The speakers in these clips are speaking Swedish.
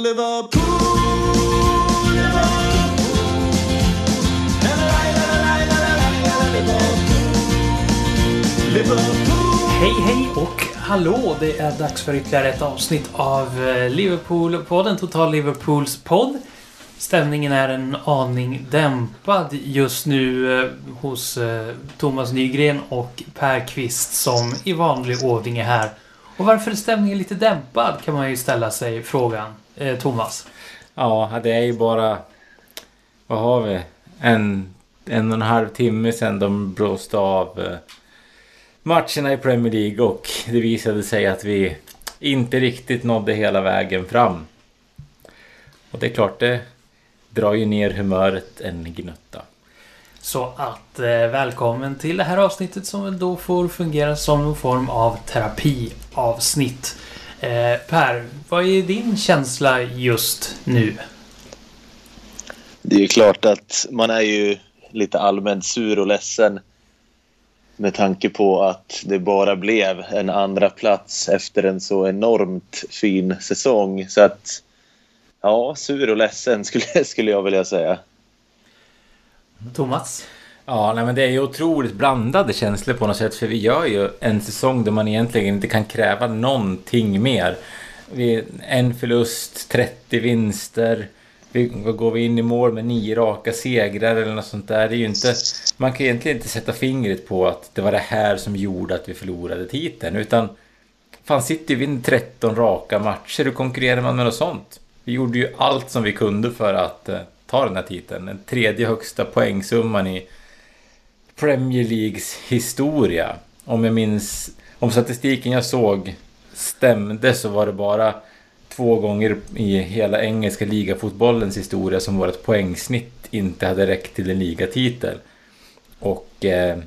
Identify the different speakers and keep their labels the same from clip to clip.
Speaker 1: Liverpool, Liverpool.
Speaker 2: Hej hej och hallå! Det är dags för ytterligare ett avsnitt av eh, Liverpool-podden, Total Liverpools podd. Stämningen är en aning dämpad just nu eh, hos eh, Thomas Nygren och Per Kvist som i vanlig ordning är här. Och varför är stämningen lite dämpad kan man ju ställa sig frågan. Eh, Thomas?
Speaker 3: Ja, det är ju bara... Vad har vi? En, en och en halv timme sedan de blåste av eh, matcherna i Premier League och det visade sig att vi inte riktigt nådde hela vägen fram. Och det är klart, det drar ju ner humöret en gnutta.
Speaker 2: Så att eh, välkommen till det här avsnittet som då får fungera som någon form av terapiavsnitt. Eh, per, vad är din känsla just nu?
Speaker 4: Det är ju klart att man är ju lite allmänt sur och ledsen med tanke på att det bara blev en andra plats efter en så enormt fin säsong. Så att, ja, sur och ledsen skulle, skulle jag vilja säga.
Speaker 2: Thomas?
Speaker 3: Ja, nej, men det är ju otroligt blandade känslor på något sätt. För vi gör ju en säsong där man egentligen inte kan kräva någonting mer. Vi, en förlust, 30 vinster. Vi, går vi in i mål med nio raka segrar eller något sånt där. Det är ju inte, man kan egentligen inte sätta fingret på att det var det här som gjorde att vi förlorade titeln. Utan fan, City vinner 13 raka matcher. Hur konkurrerar man med något sånt? Vi gjorde ju allt som vi kunde för att eh, ta den här titeln. Den tredje högsta poängsumman i Premier Leagues historia. Om jag minns... Om statistiken jag såg stämde så var det bara två gånger i hela engelska ligafotbollens historia som vårt poängsnitt inte hade räckt till en ligatitel. Och eh,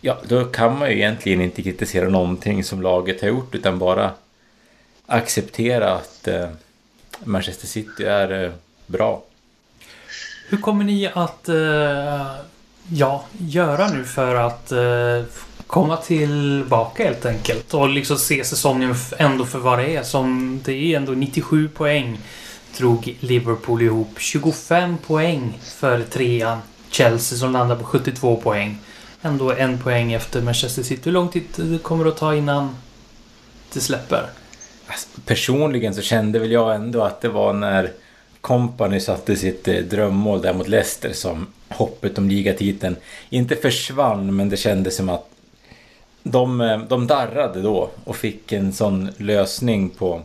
Speaker 3: ja, då kan man ju egentligen inte kritisera någonting som laget har gjort utan bara acceptera att eh, Manchester City är eh, bra.
Speaker 2: Hur kommer ni att eh, ja, göra nu för att eh, komma tillbaka helt enkelt? Och liksom se säsongen ändå för vad det är. Som det är ändå 97 poäng drog Liverpool ihop. 25 poäng för trean. Chelsea som landar på 72 poäng. Ändå en poäng efter Manchester City. Hur lång tid det kommer det att ta innan det släpper?
Speaker 3: Alltså, personligen så kände väl jag ändå att det var när Company satte sitt eh, drömmål där mot Leicester som hoppet om ligatiteln inte försvann men det kändes som att de, eh, de darrade då och fick en sån lösning på,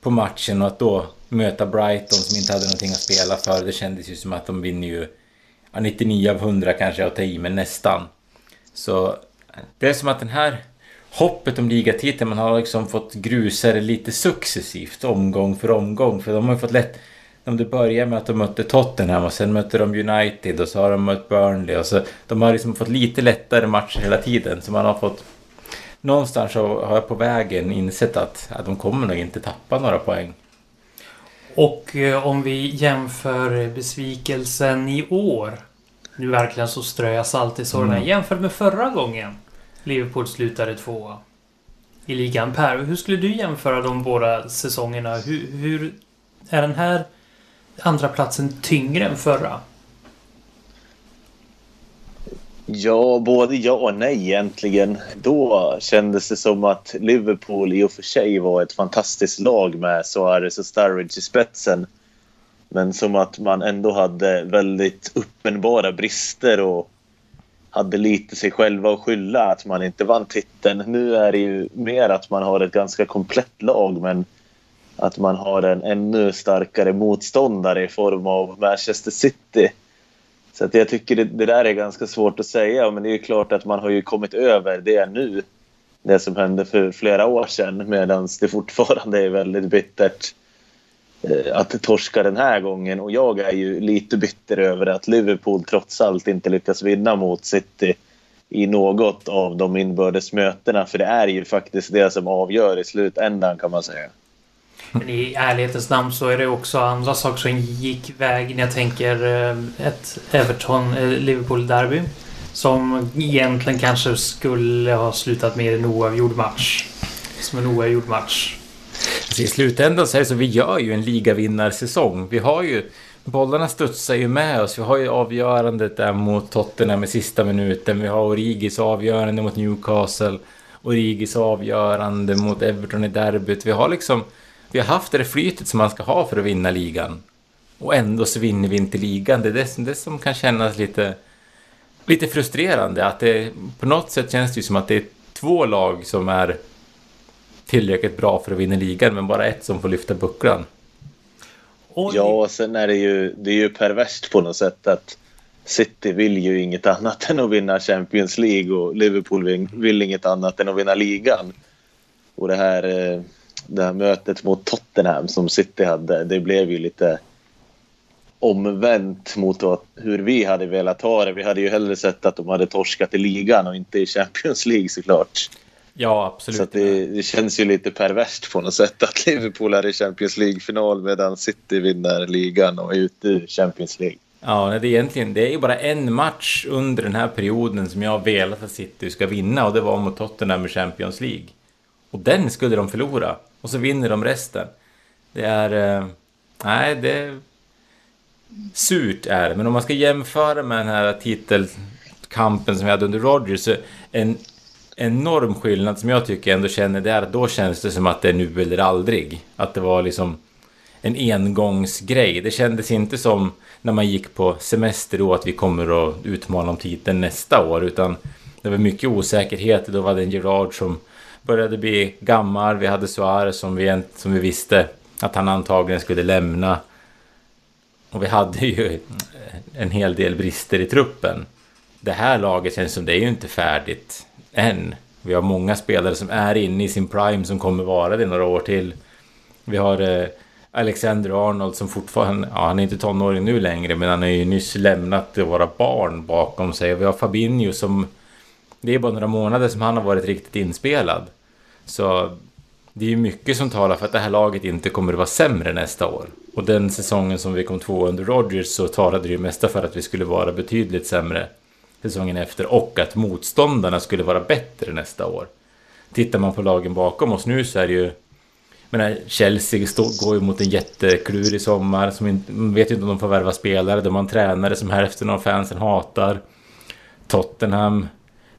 Speaker 3: på matchen och att då möta Brighton som inte hade någonting att spela för det kändes ju som att de vinner ju 99 av 100 kanske jag tar i men nästan. Så det är som att den här hoppet om ligatiteln, man har liksom fått grusa det lite successivt, omgång för omgång. För de har ju fått lätt... Om det börjar med att de mötte Tottenham och sen mötte de United och så har de mött Burnley och så... De har liksom fått lite lättare matcher hela tiden, så man har fått... Någonstans har jag på vägen insett att, att de kommer nog inte tappa några poäng.
Speaker 2: Och eh, om vi jämför besvikelsen i år. Nu verkligen så strör jag salt i såren.
Speaker 3: Mm.
Speaker 2: Jämfört med förra gången Liverpool slutade tvåa i ligan. Per, hur skulle du jämföra de båda säsongerna? Hur, hur är den här andra platsen tyngre än förra?
Speaker 4: Ja, både ja och nej egentligen. Då kändes det som att Liverpool i och för sig var ett fantastiskt lag med Suarez och Sturridge i spetsen. Men som att man ändå hade väldigt uppenbara brister och hade lite sig själva att skylla att man inte vann titeln. Nu är det ju mer att man har ett ganska komplett lag men att man har en ännu starkare motståndare i form av Manchester City. Så att jag tycker det, det där är ganska svårt att säga men det är ju klart att man har ju kommit över det nu. Det som hände för flera år sedan medan det fortfarande är väldigt bittert eh, att torska den här gången och jag är ju lite bitter över att Liverpool trots allt inte lyckas vinna mot City i något av de inbördes mötena för det är ju faktiskt det som avgör i slutändan kan man säga.
Speaker 2: Men i ärlighetens namn så är det också andra saker som gick vägen. Jag tänker eh, ett Everton-Liverpool-derby. Eh, som egentligen kanske skulle ha slutat med en oavgjord match. Som en oavgjord match.
Speaker 3: Alltså i slutändan så är det så, vi gör ju en ligavinnarsäsong. Vi har ju, bollarna studsar ju med oss. Vi har ju avgörandet där mot Tottenham i sista minuten. Vi har Origis avgörande mot Newcastle. Origis avgörande mot Everton i derbyt. Vi har liksom, vi har haft det flytet som man ska ha för att vinna ligan. Och ändå så vinner vi inte ligan. Det är det, som- det som kan kännas lite, lite frustrerande. Att det, på något sätt känns det ju som att det är två lag som är tillräckligt bra för att vinna ligan, men bara ett som får lyfta bucklan.
Speaker 2: Och
Speaker 4: Ja, och sen är det ju, det är ju perverst på något sätt att City vill ju inget annat än att vinna Champions League och Liverpool vill, vill inget annat än att vinna ligan. Och det här, eh, det här mötet mot Tottenham som City hade, det blev ju lite omvänt mot hur vi hade velat ha det. Vi hade ju hellre sett att de hade torskat i ligan och inte i Champions League såklart.
Speaker 3: Ja, absolut.
Speaker 4: Så det, det känns ju lite perverst på något sätt att Liverpool är i Champions League-final medan City vinner ligan och är ute ur Champions League.
Speaker 3: Ja, det är egentligen, det är ju bara en match under den här perioden som jag har velat att City ska vinna och det var mot Tottenham i Champions League. Och den skulle de förlora. Och så vinner de resten. Det är... Eh, nej, det... Surt är det, men om man ska jämföra med den här titelkampen som vi hade under Rodgers så en enorm skillnad som jag tycker ändå känner det är att då känns det som att det är nu eller aldrig. Att det var liksom en engångsgrej. Det kändes inte som när man gick på semester då att vi kommer att utmana om titeln nästa år utan det var mycket osäkerhet. Då var det en Gerard som började bli gammal. Vi hade Suarez som vi, som vi visste att han antagligen skulle lämna. Och vi hade ju eh, en hel del brister i truppen. Det här laget känns som det är ju inte färdigt än. Vi har många spelare som är inne i sin prime som kommer vara det några år till. Vi har eh, Alexander Arnold som fortfarande, ja han är inte tonåring nu längre men han har ju nyss lämnat våra barn bakom sig. Och vi har Fabinho som, det är bara några månader som han har varit riktigt inspelad. Så det är ju mycket som talar för att det här laget inte kommer att vara sämre nästa år. Och den säsongen som vi kom två under Rodgers så talade det ju mesta för att vi skulle vara betydligt sämre säsongen efter och att motståndarna skulle vara bättre nästa år. Tittar man på lagen bakom oss nu så är det ju... Menar, Chelsea stå, går ju mot en jätteklurig sommar. Som inte, man vet ju inte om de får värva spelare. De har en tränare som hälften av fansen hatar. Tottenham,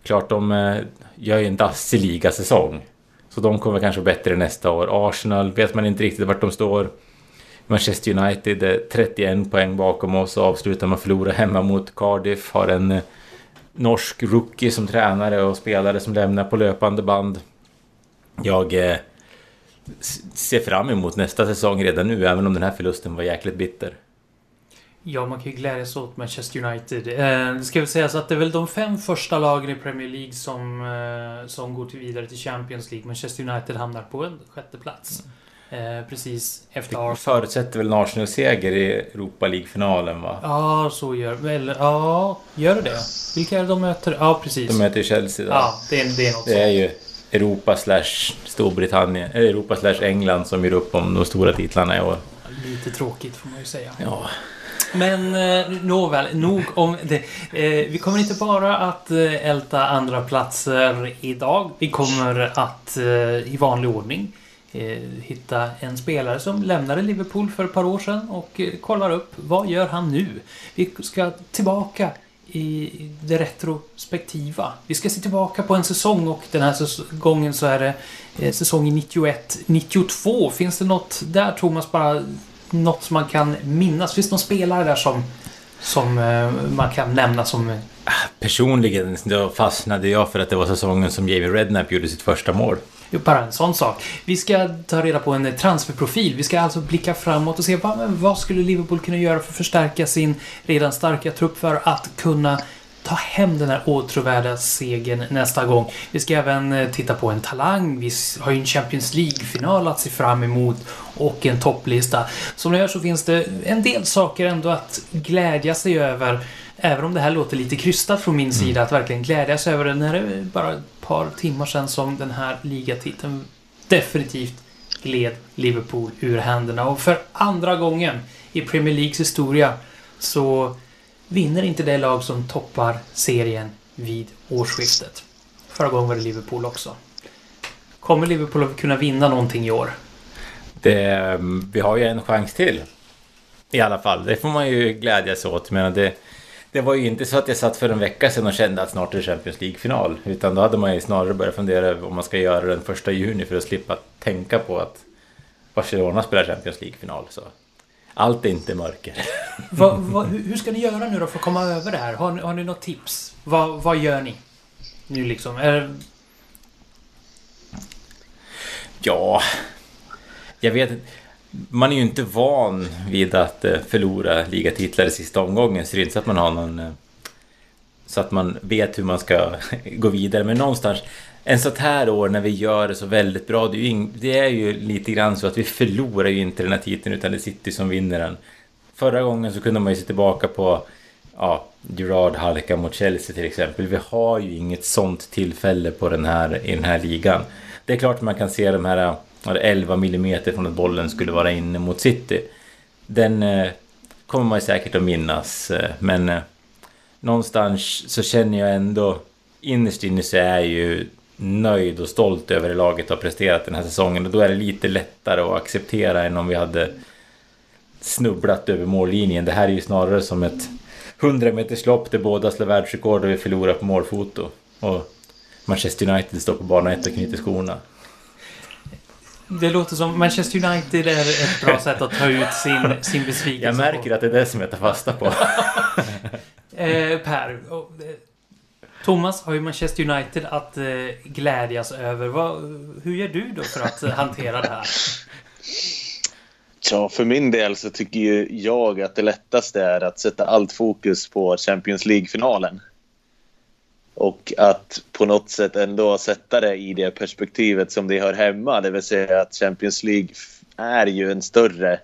Speaker 3: klart de eh, gör ju en dassig ligasäsong. Så de kommer kanske bättre nästa år. Arsenal vet man inte riktigt vart de står. Manchester United är 31 poäng bakom oss och avslutar med att förlora hemma mot Cardiff. Har en eh, norsk rookie som tränare och spelare som lämnar på löpande band. Jag eh, ser fram emot nästa säsong redan nu, även om den här förlusten var jäkligt bitter.
Speaker 2: Ja, man kan ju glädjas åt Manchester United. Eh, det ska väl sägas att det är väl de fem första lagen i Premier League som, eh, som går till vidare till Champions League. Manchester United hamnar på en sjätte plats. Eh, precis efter
Speaker 3: Det
Speaker 2: Arsenal.
Speaker 3: förutsätter väl en Arsenal-seger i Europa League-finalen va?
Speaker 2: Ja, så gör väl. Ja, gör det det? Vilka är det de möter? Ja, precis.
Speaker 3: De möter Chelsea där.
Speaker 2: Ja, det är, det är något
Speaker 3: Det är ju Europa slash Storbritannien, eller Europa slash England som gör upp om de stora titlarna i år.
Speaker 2: Lite tråkigt får man ju säga.
Speaker 3: Ja,
Speaker 2: men eh, nåväl, nog om det. Eh, vi kommer inte bara att eh, älta andra platser idag. Vi kommer att eh, i vanlig ordning eh, hitta en spelare som lämnade Liverpool för ett par år sedan och eh, kollar upp vad gör han nu? Vi ska tillbaka i det retrospektiva. Vi ska se tillbaka på en säsong och den här gången så är det eh, säsongen 91-92. Finns det något där Thomas bara något som man kan minnas? Finns det någon spelare där som, som eh, man kan nämna som... eh,
Speaker 3: personligen då fastnade jag för att det var säsongen som Jamie Redknapp gjorde sitt första mål.
Speaker 2: Bara en sån sak. Vi ska ta reda på en eh, transferprofil. Vi ska alltså blicka framåt och se vad, vad skulle Liverpool kunna göra för att förstärka sin redan starka trupp för att kunna ta hem den här åtråvärda segern nästa gång. Vi ska även eh, titta på en talang. Vi har ju en Champions League-final att se fram emot och en topplista. Som ni hör så finns det en del saker ändå att glädja sig över. Även om det här låter lite krystat från min sida att verkligen glädjas över det när det är bara ett par timmar sedan som den här ligatiteln definitivt gled Liverpool ur händerna. Och för andra gången i Premier Leagues historia så vinner inte det lag som toppar serien vid årsskiftet. Förra gången var det Liverpool också. Kommer Liverpool att kunna vinna någonting i år?
Speaker 3: det, vi har ju en chans till. I alla fall, det får man ju glädjas åt. Men det, det var ju inte så att jag satt för en vecka sedan och kände att snart är det Champions League-final. Utan då hade man ju snarare börjat fundera över om man ska göra den första juni för att slippa tänka på att Barcelona spelar Champions League-final. Så allt är inte mörker.
Speaker 2: Vad- vad- hur ska ni göra nu då för att komma över det här? Har, ni- har ni något tips? Vad, vad gör ni? Nu liksom. Är,
Speaker 3: Ja, jag vet. Man är ju inte van vid att eh, förlora ligatitlar i sista omgången så det är inte så att man har någon... eh, Så att man vet hur man ska gå vidare. Men någonstans, en sånt här år när vi gör det så väldigt bra, det är ju, det är ju lite grann så att vi förlorar ju inte den här titeln utan det är City som vinner den. Förra gången så kunde man ju se tillbaka på ja, Gerard halka mot Chelsea till exempel. Vi har ju inget sånt tillfälle på den här, i den här ligan. Det är klart att man kan se de här det 11 millimeter från att bollen skulle vara inne mot City. Den eh, kommer man ju säkert att minnas. Eh, men eh, någonstans så känner jag ändå innerst inne så är ju nöjd och stolt över hur laget har presterat den här säsongen. Och då är det lite lättare att acceptera än om vi hade snubblat över mållinjen. Det här är ju snarare som ett 100 meters lopp där båda slår världsrekord och vi förlorar på målfoto. Och Manchester United står på bana 1 och knyter skorna.
Speaker 2: det låter som Manchester United är ett bra sätt att ta ut sin, sin besvikelse
Speaker 3: Jag märker att det är det som jag tar fasta på.
Speaker 2: på. Eh, per. Thomas har ju Manchester United att eh, glädjas över. Vad, hur gör du då för att eh, hantera det här?
Speaker 4: Ja, för min del så tycker ju jag att det lättaste är att sätta allt fokus på Champions League-finalen. Och att på något sätt ändå sätta det i det perspektivet som det hör hemma. Det vill säga att Champions League är ju en större,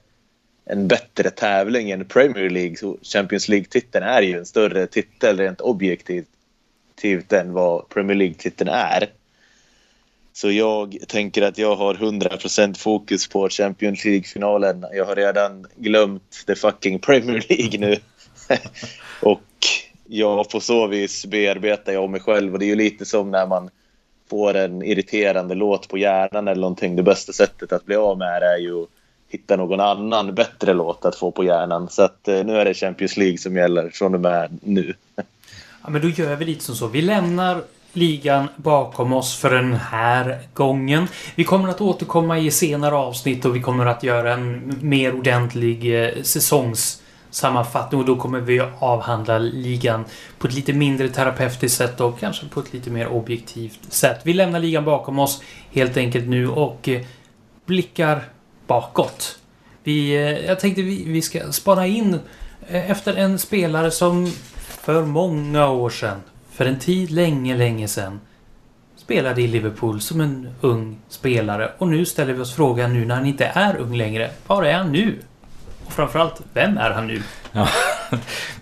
Speaker 4: en bättre tävling än Premier League. Så Champions League-titeln är ju en större titel rent objektivt än vad Premier League-titeln är. Så jag tänker att jag har 100% fokus på Champions League-finalen. Jag har redan glömt the fucking Premier League nu. och ja, på så vis bearbetar jag mig själv. Och det är ju lite som när man får en irriterande låt på hjärnan eller någonting. Det bästa sättet att bli av med det är ju att hitta någon annan bättre låt att få på hjärnan. Så att eh, nu är det Champions League som gäller från och med nu.
Speaker 2: Ja, men då gör vi lite som så. Vi lämnar ligan bakom oss för den här gången. Vi kommer att återkomma i senare avsnitt och vi kommer att göra en mer ordentlig eh, säsongssammanfattning och då kommer vi avhandla ligan på ett lite mindre terapeutiskt sätt och kanske på ett lite mer objektivt sätt. Vi lämnar ligan bakom oss helt enkelt nu och eh, blickar bakåt. Vi, eh, jag tänkte vi, vi ska spana in eh, efter en spelare som för många år sedan, för en tid länge, länge sedan, spelade i Liverpool som en ung spelare. Och nu ställer vi oss frågan nu när han inte är ung längre. Var är han nu? Och framförallt, vem är han nu?
Speaker 3: Ja.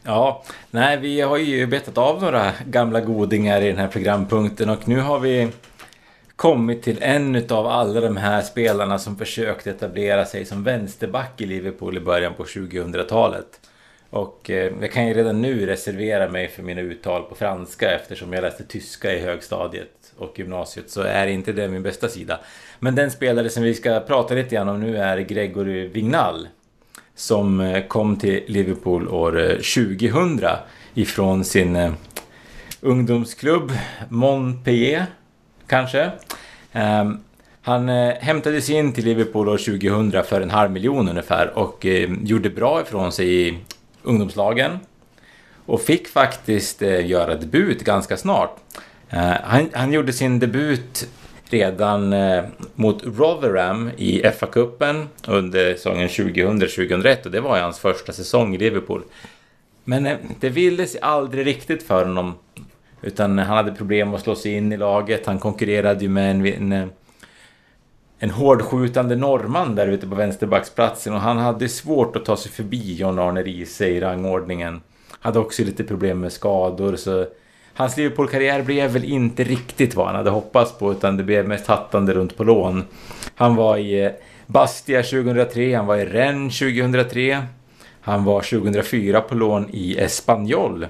Speaker 3: ja, nej vi har ju betat av några gamla godingar i den här programpunkten och nu har vi kommit till en utav alla de här spelarna som försökte etablera sig som vänsterback i Liverpool i början på 2000-talet. Och eh, jag kan ju redan nu reservera mig för mina uttal på franska eftersom jag läste tyska i högstadiet och gymnasiet så är inte det min bästa sida. Men den spelare som vi ska prata lite grann om nu är Gregory Vignal som eh, kom till Liverpool år eh, 2000 ifrån sin eh, ungdomsklubb Montpellier, kanske. Ehm, han eh, hämtades in till Liverpool år 2000 för en halv miljon ungefär och eh, gjorde bra ifrån sig i ungdomslagen. Och fick faktiskt eh, göra debut ganska snart. Eh, han, han gjorde sin debut redan eh, mot Rotherham i FA-cupen under säsongen 2000-2001 och det var ju hans första säsong i Liverpool. Men eh, det ville sig aldrig riktigt för honom. Utan han hade problem att slå sig in i laget. Han konkurrerade ju med en, en, eh, en hårdskjutande norrman där ute på vänsterbacksplatsen och han hade svårt att ta sig förbi John Arne Riise i rangordningen. Hade också lite problem med skador så hans Liverpool-karriär blev väl inte riktigt vad han hade hoppats på utan det blev mest hattande runt på lån. Han var i eh, Bastia 2003, han var i Rennes 2003. Han var 2004 på lån i Espanyol.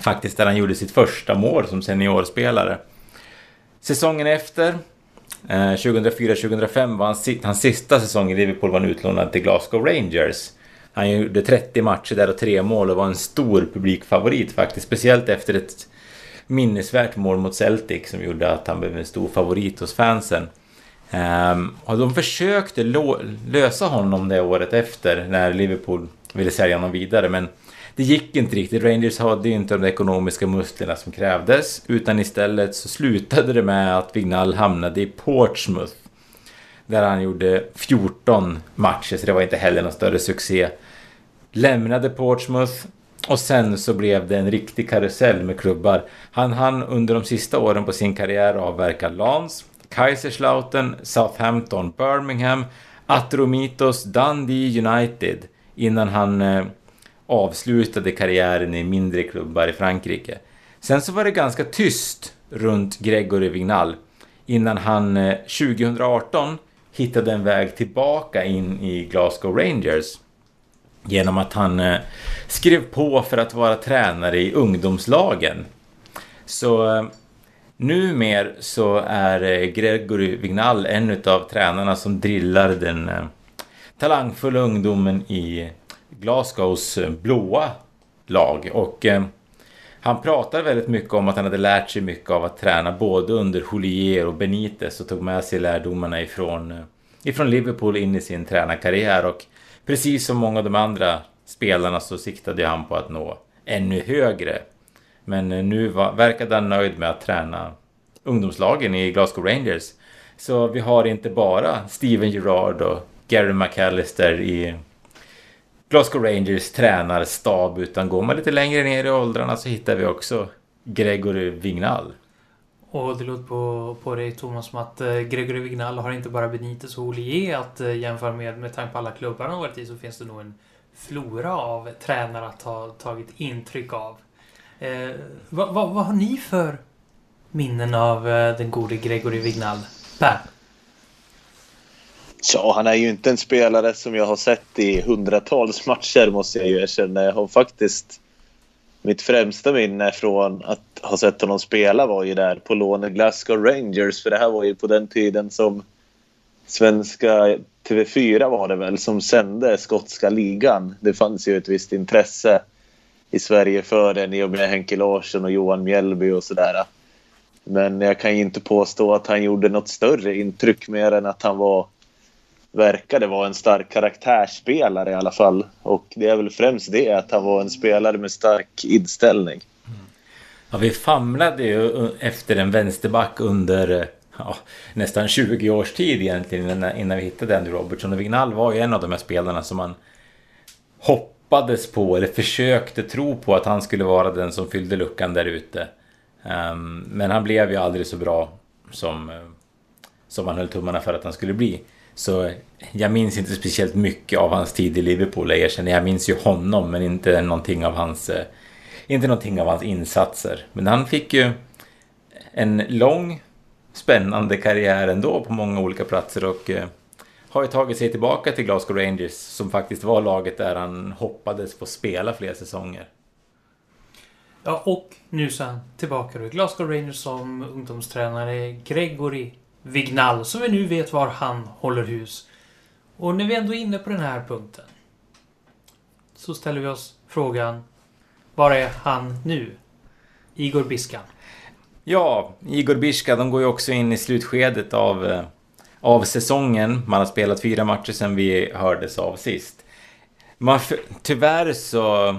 Speaker 3: Faktiskt där han gjorde sitt första mål som seniorspelare. Säsongen efter Eh, 2004-2005 var hans, hans sista säsong i Liverpool var han utlånad till Glasgow Rangers. Han gjorde 30 matcher där och tre mål och var en stor publikfavorit faktiskt. Speciellt efter ett minnesvärt mål mot Celtic som gjorde att han blev en stor favorit hos fansen. Um, och de försökte lösa honom det året efter när Liverpool ville sälja honom vidare men det gick inte riktigt. Rangers hade ju inte de ekonomiska musklerna som krävdes utan istället så slutade det med att Vignal hamnade i Portsmouth. Där han gjorde 14 matcher så det var inte heller någon större succé. Lämnade Portsmouth och sen så blev det en riktig karusell med klubbar. Han hann under de sista åren på sin karriär avverka Lans, Kaiserslautern, Southampton, Birmingham, Atromitos, Dundee United innan han eh, avslutade karriären i mindre klubbar i Frankrike. Sen så var det ganska tyst runt Gregory Vignal innan han eh, 2018 hittade en väg tillbaka in i Glasgow Rangers genom att han eh, skrev på för att vara tränare i ungdomslagen. Så eh, numer så är Gregory Vignal en av tränarna som drillar den talangfulla ungdomen i Glasgows eh, blåa lag. Och eh, han pratar väldigt mycket om att han hade lärt sig mycket av att träna både under Houllier och Benitez och tog med sig lärdomarna ifrån, eh, ifrån Liverpool in i sin tränarkarriär. Och precis som många av de andra spelarna så siktade han på att nå ännu högre. Men eh, nu var, verkade han nöjd med att träna ungdomslagen i Glasgow Rangers. Så vi har inte bara Steven Gerrard och Gary McAllister i Glasgow Rangers tränarstab utan går man lite längre ner i åldrarna så hittar vi också Gregory Vignal.
Speaker 2: Och det låter på, på dig Thomas som att eh, Gregory Vignal har inte bara Benitez och Olier att eh, jämföra med. Med tanke på alla klubbar han har varit i så finns det nog en flora av tränare att ha tagit intryck av. Eh, vad, vad, vad har ni för minnen av eh, den gode Gregory Vignal? Per?
Speaker 4: Ja, han är ju inte en spelare som jag har sett i hundratals matcher måste jag ju erkänna. Jag har faktiskt... Mitt främsta minne från att ha sett honom spela var ju där på lån i Glasgow Rangers. För det här var ju på den tiden som svenska TV4 var det väl som sände skotska ligan. Det fanns ju ett visst intresse i Sverige för den i och med Henke Larsson och Johan Mjällby och sådär. Men jag kan ju inte påstå att han gjorde något större intryck mer än att han var verkade vara en stark karaktärsspelare i alla fall. Och det är väl främst det att han var en spelare med stark inställning.
Speaker 3: Ja, vi famlade ju efter en vänsterback under ja, nästan 20 års tid egentligen innan, innan vi hittade Andy Robertson. Och Vignal var ju en av de här spelarna som man hoppades på eller försökte tro på att han skulle vara den som fyllde luckan där ute. Um, men han blev ju aldrig så bra som, eh, som man höll tummarna för att han skulle bli. Så jag minns inte speciellt mycket av hans tid i Liverpool, jag erkänner. Jag minns ju honom, men inte någonting av hans, eh, inte någonting av hans insatser. Men han fick ju en lång, spännande karriär ändå på många olika platser och eh, har ju tagit sig tillbaka till Glasgow Rangers som faktiskt var laget där han hoppades få spela fler säsonger.
Speaker 2: Ja, och nu sen tillbaka då i Glasgow Rangers som ungdomstränare Gregory Vignal, som vi nu vet var han håller hus. Och när vi ändå är inne på den här punkten så ställer vi oss frågan Var är han nu? Igor Biskan.
Speaker 3: Ja, Igor Biska, de går ju också in i slutskedet av, eh, av säsongen. Man har spelat fyra matcher sedan vi hördes av sist. Man, tyvärr så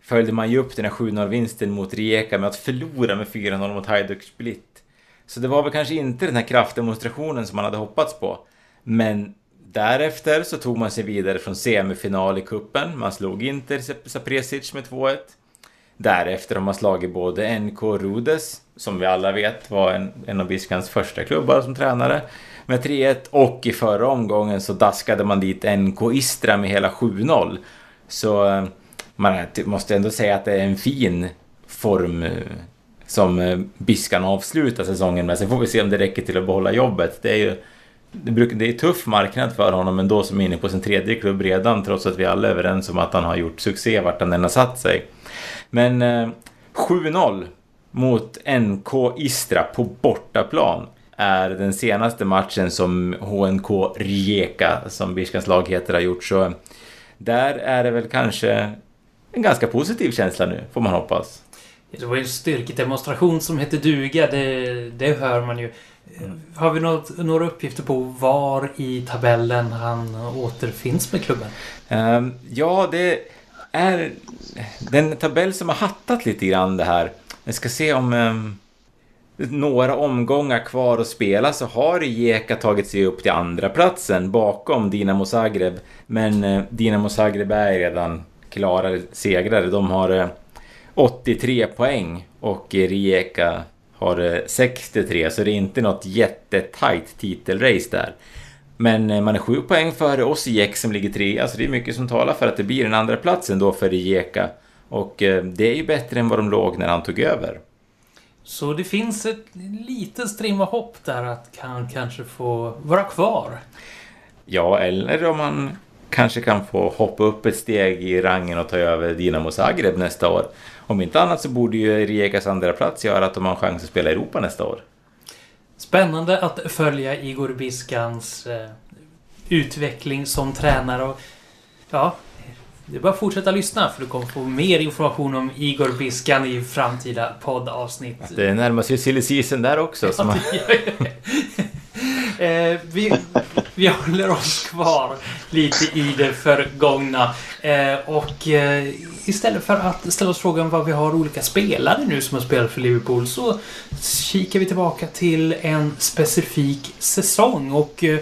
Speaker 3: följde man ju upp den här 7-0-vinsten mot Rijeka med att förlora med 4-0 mot Hajduk Split. Så det var väl kanske inte den här kraftdemonstrationen som man hade hoppats på. Men därefter så tog man sig vidare från semifinal i kuppen. Man slog Inter Sapresic med 2-1. Därefter har man slagit både NK Rudes, som vi alla vet var en, en av Biskans första klubbar som tränare, med 3-1. Och i förra omgången så daskade man dit NK Istra med hela 7-0. Så eh, man måste ändå säga att det är en fin form eh, som eh, Biskan avslutar säsongen med. Sen får vi se om det räcker till att behålla jobbet. Det är ju det, är tuff marknad för honom ändå som är inne på sin tredje klubb redan trots att vi alla är överens om att han har gjort succé vart han än har satt sig. Men eh, 7-0 mot NK Istra på bortaplan är den senaste matchen som HNK Rijeka, som Birskans lag heter, har gjort. Så där är det väl kanske en ganska positiv känsla nu, får man hoppas.
Speaker 2: Det var ju en styrkedemonstration som hette duga. Det, det hör man ju. Har vi något, några uppgifter på var i tabellen han återfinns med klubben?
Speaker 3: Um, ja, det är den tabell som har hattat lite grann det här. Jag ska se om um, några omgångar kvar att spela så har Rijeka tagit sig upp till andra platsen bakom Dinamo Zagreb. Men uh, Dinamo Zagreb är redan klara segrare. De har uh, 83 poäng och Rijeka har 63 så det är inte något jättetajt titelrace där. Men eh, man är sju poäng före Osijek som ligger trea, så det är mycket som talar för att det blir en andra platsen då för Rijeka. Och eh, det är ju bättre än vad de låg när han tog över.
Speaker 2: Så det finns ett litet strimma hopp där att han kanske får vara kvar.
Speaker 3: Ja, eller om han kanske kan få hoppa upp ett steg i rangen och ta över Dinamo Zagreb nästa år. Om inte annat så borde ju Rijekas andra plats göra att de har en chans att spela i Europa nästa år.
Speaker 2: Spännande att följa Igor Biskans eh, utveckling som tränare. Och, ja, det är bara att fortsätta lyssna för du kommer få mer information om Igor Biskan i framtida poddavsnitt.
Speaker 3: Det närmar sig silly season där också. Som...
Speaker 2: eh, vi, vi håller oss kvar lite i det förgångna. Eh, och eh, istället för att ställa oss frågan vad vi har olika spelare nu som har spelat för Liverpool så kikar vi tillbaka till en specifik säsong. Och eh,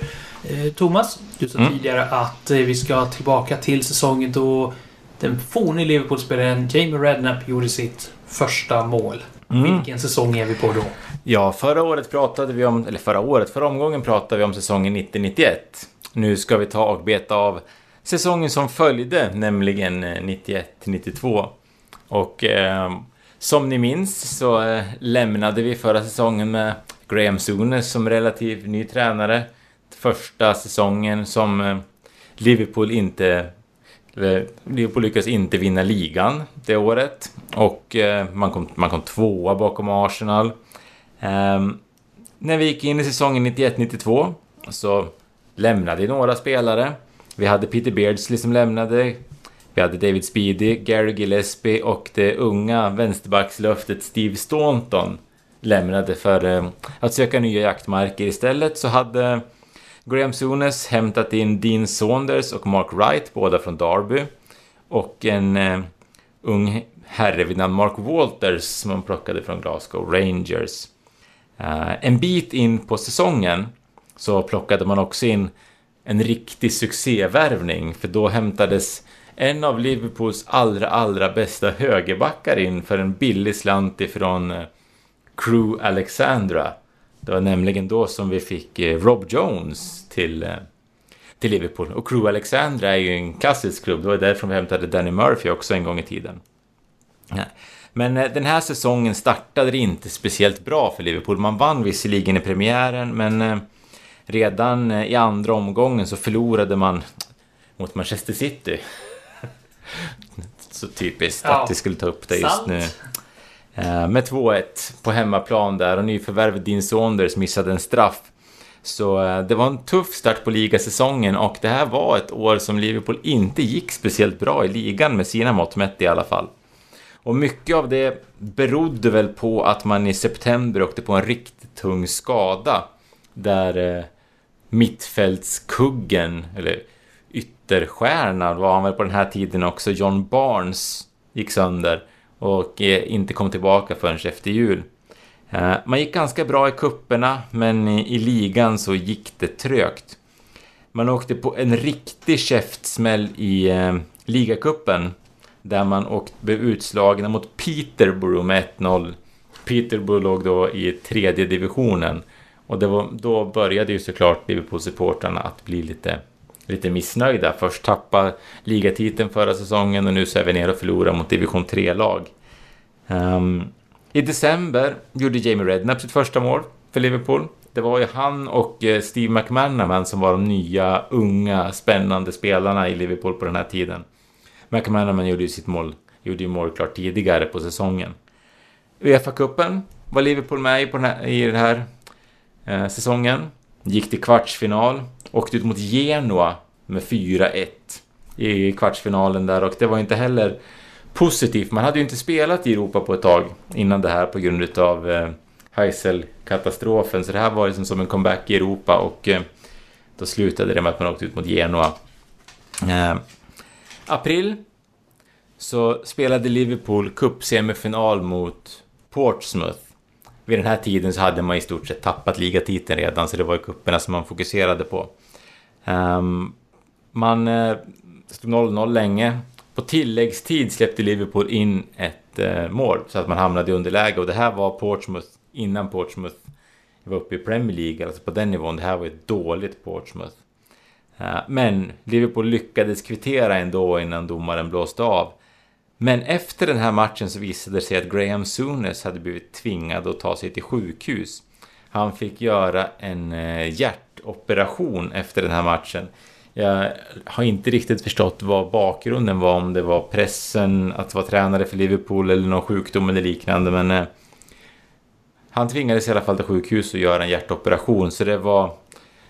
Speaker 2: Thomas, du sa mm. tidigare att eh, vi ska tillbaka till säsongen då den forne Liverpool-spelaren Jamie Redknapp gjorde sitt första mål. Mm. Vilken säsong är vi på då?
Speaker 3: Ja, förra året pratade vi om, eller förra året, förra omgången pratade vi om säsongen 90-91. Nu ska vi ta och beta av säsongen som följde, nämligen eh, 91-92. Och eh, som ni minns så eh, lämnade vi förra säsongen med Graham Souness som relativt ny tränare. Första säsongen som eh, Liverpool inte eh, Liverpool lyckades inte vinna ligan det året. Och eh, man, kom, man kom tvåa bakom Arsenal. Ehm, när vi gick in i säsongen 91-92 så lämnade några spelare. Vi hade Peter Beardsley som lämnade. Vi hade David Speedy, Gary Gillespie och det unga vänsterbackslöftet Steve Staunton lämnade för eh, att söka nya jaktmarker. Istället så hade Graham Sunes hämtat in Dean Saunders och Mark Wright, båda från Derby. Och en eh, ung herre vid namn Mark Walters som man plockade från Glasgow Rangers. Eh, en bit in på säsongen så plockade man också in en riktig succévärvning för då hämtades en av Liverpools allra, allra bästa högerbackar in för en billig slant ifrån eh, Crew Alexandra. Det var nämligen då som vi fick eh, Rob Jones till, eh, till Liverpool. Och Crew Alexandra är ju en klassisk klubb. Det var därifrån vi hämtade Danny Murphy också en gång i tiden. Men den här säsongen startade det inte speciellt bra för Liverpool. Man vann visserligen i premiären, men redan eh, i andra omgången så förlorade man mot Manchester City. Så typiskt ja, att vi skulle ta upp det just nu. Med 2-1 på hemmaplan där och nyförvärvet Dean Saunders missade en straff. Så det var en tuff start på ligasäsongen och det här var ett år som Liverpool inte gick speciellt bra i ligan med sina mått mätt i alla fall. Och mycket av det berodde väl på att man i september åkte på en riktigt tung skada. Där eh, mittfältskuggen, eller ytterstjärnan var han väl på den här tiden också, John Barnes, gick sönder och eh, inte kom tillbaka förrän efter jul. Eh, man gick ganska bra i kupperna men i, ligan så gick det trögt. Man åkte på en riktig käftsmäll i eh, ligacupen där man åkt, blev utslagna mot Peterborough med 1-0. Peterborough låg då i tredje divisionen. Och det var, då började ju såklart Liverpool-supportrarna att bli lite, lite missnöjda. Först tappa ligatiteln förra säsongen och nu så är vi nere och förlorar mot division 3-lag. Um, ehm, I december gjorde Jamie Redknapp sitt första mål för Liverpool. Det var ju han och eh, Steve McManaman som var de nya, unga, spännande spelarna i Liverpool på den här tiden. McManaman gjorde ju sitt mål, gjorde ju mål klart tidigare på säsongen. Uefa-cupen var Liverpool med i, på den här, i det här eh, säsongen. Gick till kvartsfinal. Åkte ut mot Genoa med 4-1 i kvartsfinalen där och det var inte heller positivt. Man hade ju inte spelat i Europa på ett tag innan det här på grund av eh, Heysel-katastrofen. Så det här var liksom som en comeback i Europa och eh, då slutade det med att man åkte ut mot Genoa. Eh, april så spelade Liverpool cupsemifinal mot Portsmouth. Vid den här tiden så hade man i stort sett tappat ligatiteln redan, så det var ju kupperna som man fokuserade på. Um, man eh, stod 0-0 länge. På tilläggstid släppte Liverpool in ett eh, mål så att man hamnade i underläge och det här var Portsmouth innan Portsmouth var uppe i Premier League, alltså på den nivån. Det här var ett dåligt Portsmouth. Uh, men Liverpool lyckades kvittera ändå innan domaren blåste av. Men efter den här matchen så visade det sig att Graham Souness hade blivit tvingad att ta sig till sjukhus. Han fick göra en eh, hjärtoperation efter den här matchen. Jag har inte riktigt förstått vad bakgrunden var, om det var pressen att vara tränare för Liverpool eller någon sjukdom eller liknande, men eh, han tvingades i alla fall till sjukhus och göra en hjärtoperation, så det var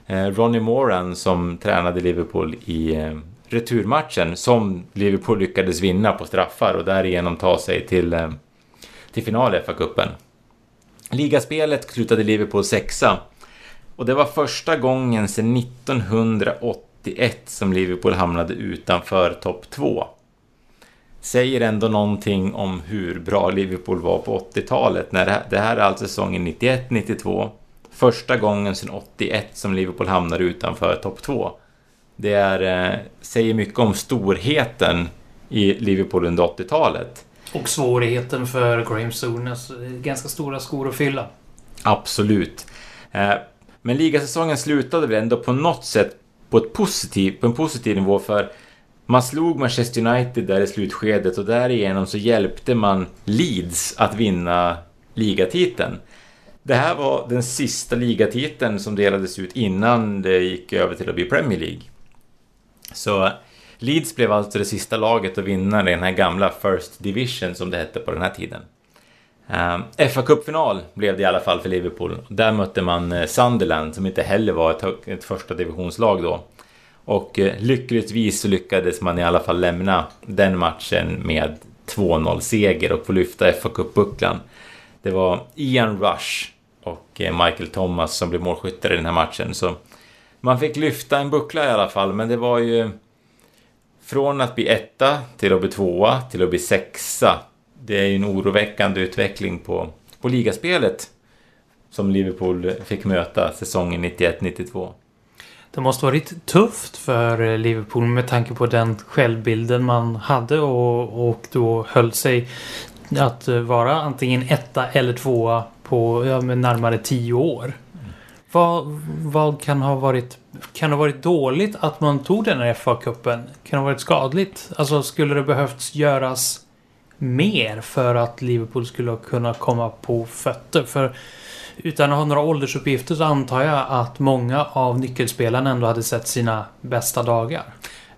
Speaker 3: eh, Ronnie Moran som tränade Liverpool i returmatchen som Liverpool lyckades vinna på straffar och därigenom ta sig till, eh, till final i FA-cupen. Ligaspelet slutade Liverpool sexa och det var första gången sedan 1981 som Liverpool hamnade utanför topp 2. Säger ändå någonting om hur bra Liverpool var på 80-talet. När det här är alltså säsongen 91-92. Första gången sedan 81 som Liverpool hamnade utanför topp 2. Det är, eh, säger mycket om storheten i Liverpool under 80-talet.
Speaker 2: Och svårigheten för Graham Souness. Ganska stora skor att fylla.
Speaker 3: Absolut. Eh, men ligasäsongen slutade väl ändå på något sätt på, ett positiv, på en positiv nivå för man slog Manchester United där i slutskedet och därigenom så hjälpte man Leeds att vinna ligatiteln. Det här var den sista ligatiteln som delades ut innan det gick över till att bli Premier League. Så Leeds blev alltså det sista laget att vinna den här gamla First Division som det hette på den här tiden. Ehm, fa Cup-final blev det i alla fall för Liverpool. Där mötte man eh, Sunderland som inte heller var ett, ett första divisionslag då. Och uh, lyckligtvis så lyckades man i alla fall lämna den matchen med 2-0 seger och få lyfta fa Cup-bucklan. Det var Ian Rush och eh, Michael Thomas som blev målskyttar i den här matchen. Så man fick lyfta en buckla i alla fall, men det var ju från att bli etta till att bli tvåa till att bli sexa. Det är ju en oroväckande utveckling på, på ligaspelet som Liverpool fick möta säsongen 91-92.
Speaker 2: Det måste varit tufft för Liverpool med tanke på den självbilden man hade och, och då höll sig att vara antingen etta eller tvåa på ja, närmare tio år. Vad, vad kan ha varit kan det ha varit dåligt att man tog den här FA-cupen? Kan det ha varit skadligt? Alltså skulle det behövts göras mer för att Liverpool skulle kunna komma på fötter? För utan att ha några åldersuppgifter så antar jag att många av nyckelspelarna ändå hade sett sina bästa dagar.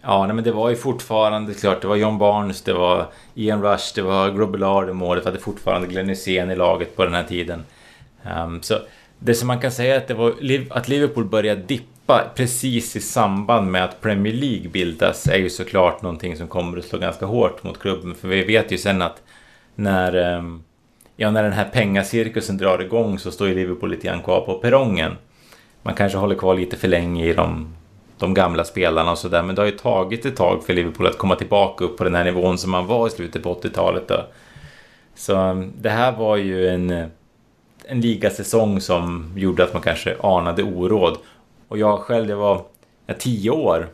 Speaker 3: Ja, nej, men det var ju fortfarande klart. Det var John Barnes, det var Ian Rush, det var Grobbelaar i målet. Vi hade fortfarande Glenn Hysén i laget på den här tiden. Um, så det som man kan säga är att, det var, att Liverpool började dippa precis i samband med att Premier League bildas är ju såklart någonting som kommer att slå ganska hårt mot klubben. För vi vet ju sen att när, ehm, ja, när den här pengacirkusen drar igång så står ju Liverpool lite grann kvar på perrongen. Man kanske håller kvar lite för länge i de, de gamla spelarna och sådär. Men det har ju tagit ett tag för Liverpool att komma tillbaka upp på den här nivån som man var i slutet på 80-talet. Då. Så ehm, det här var ju en en ligasäsong som gjorde att man kanske anade oråd. Och jag själv, jag var jag, tio år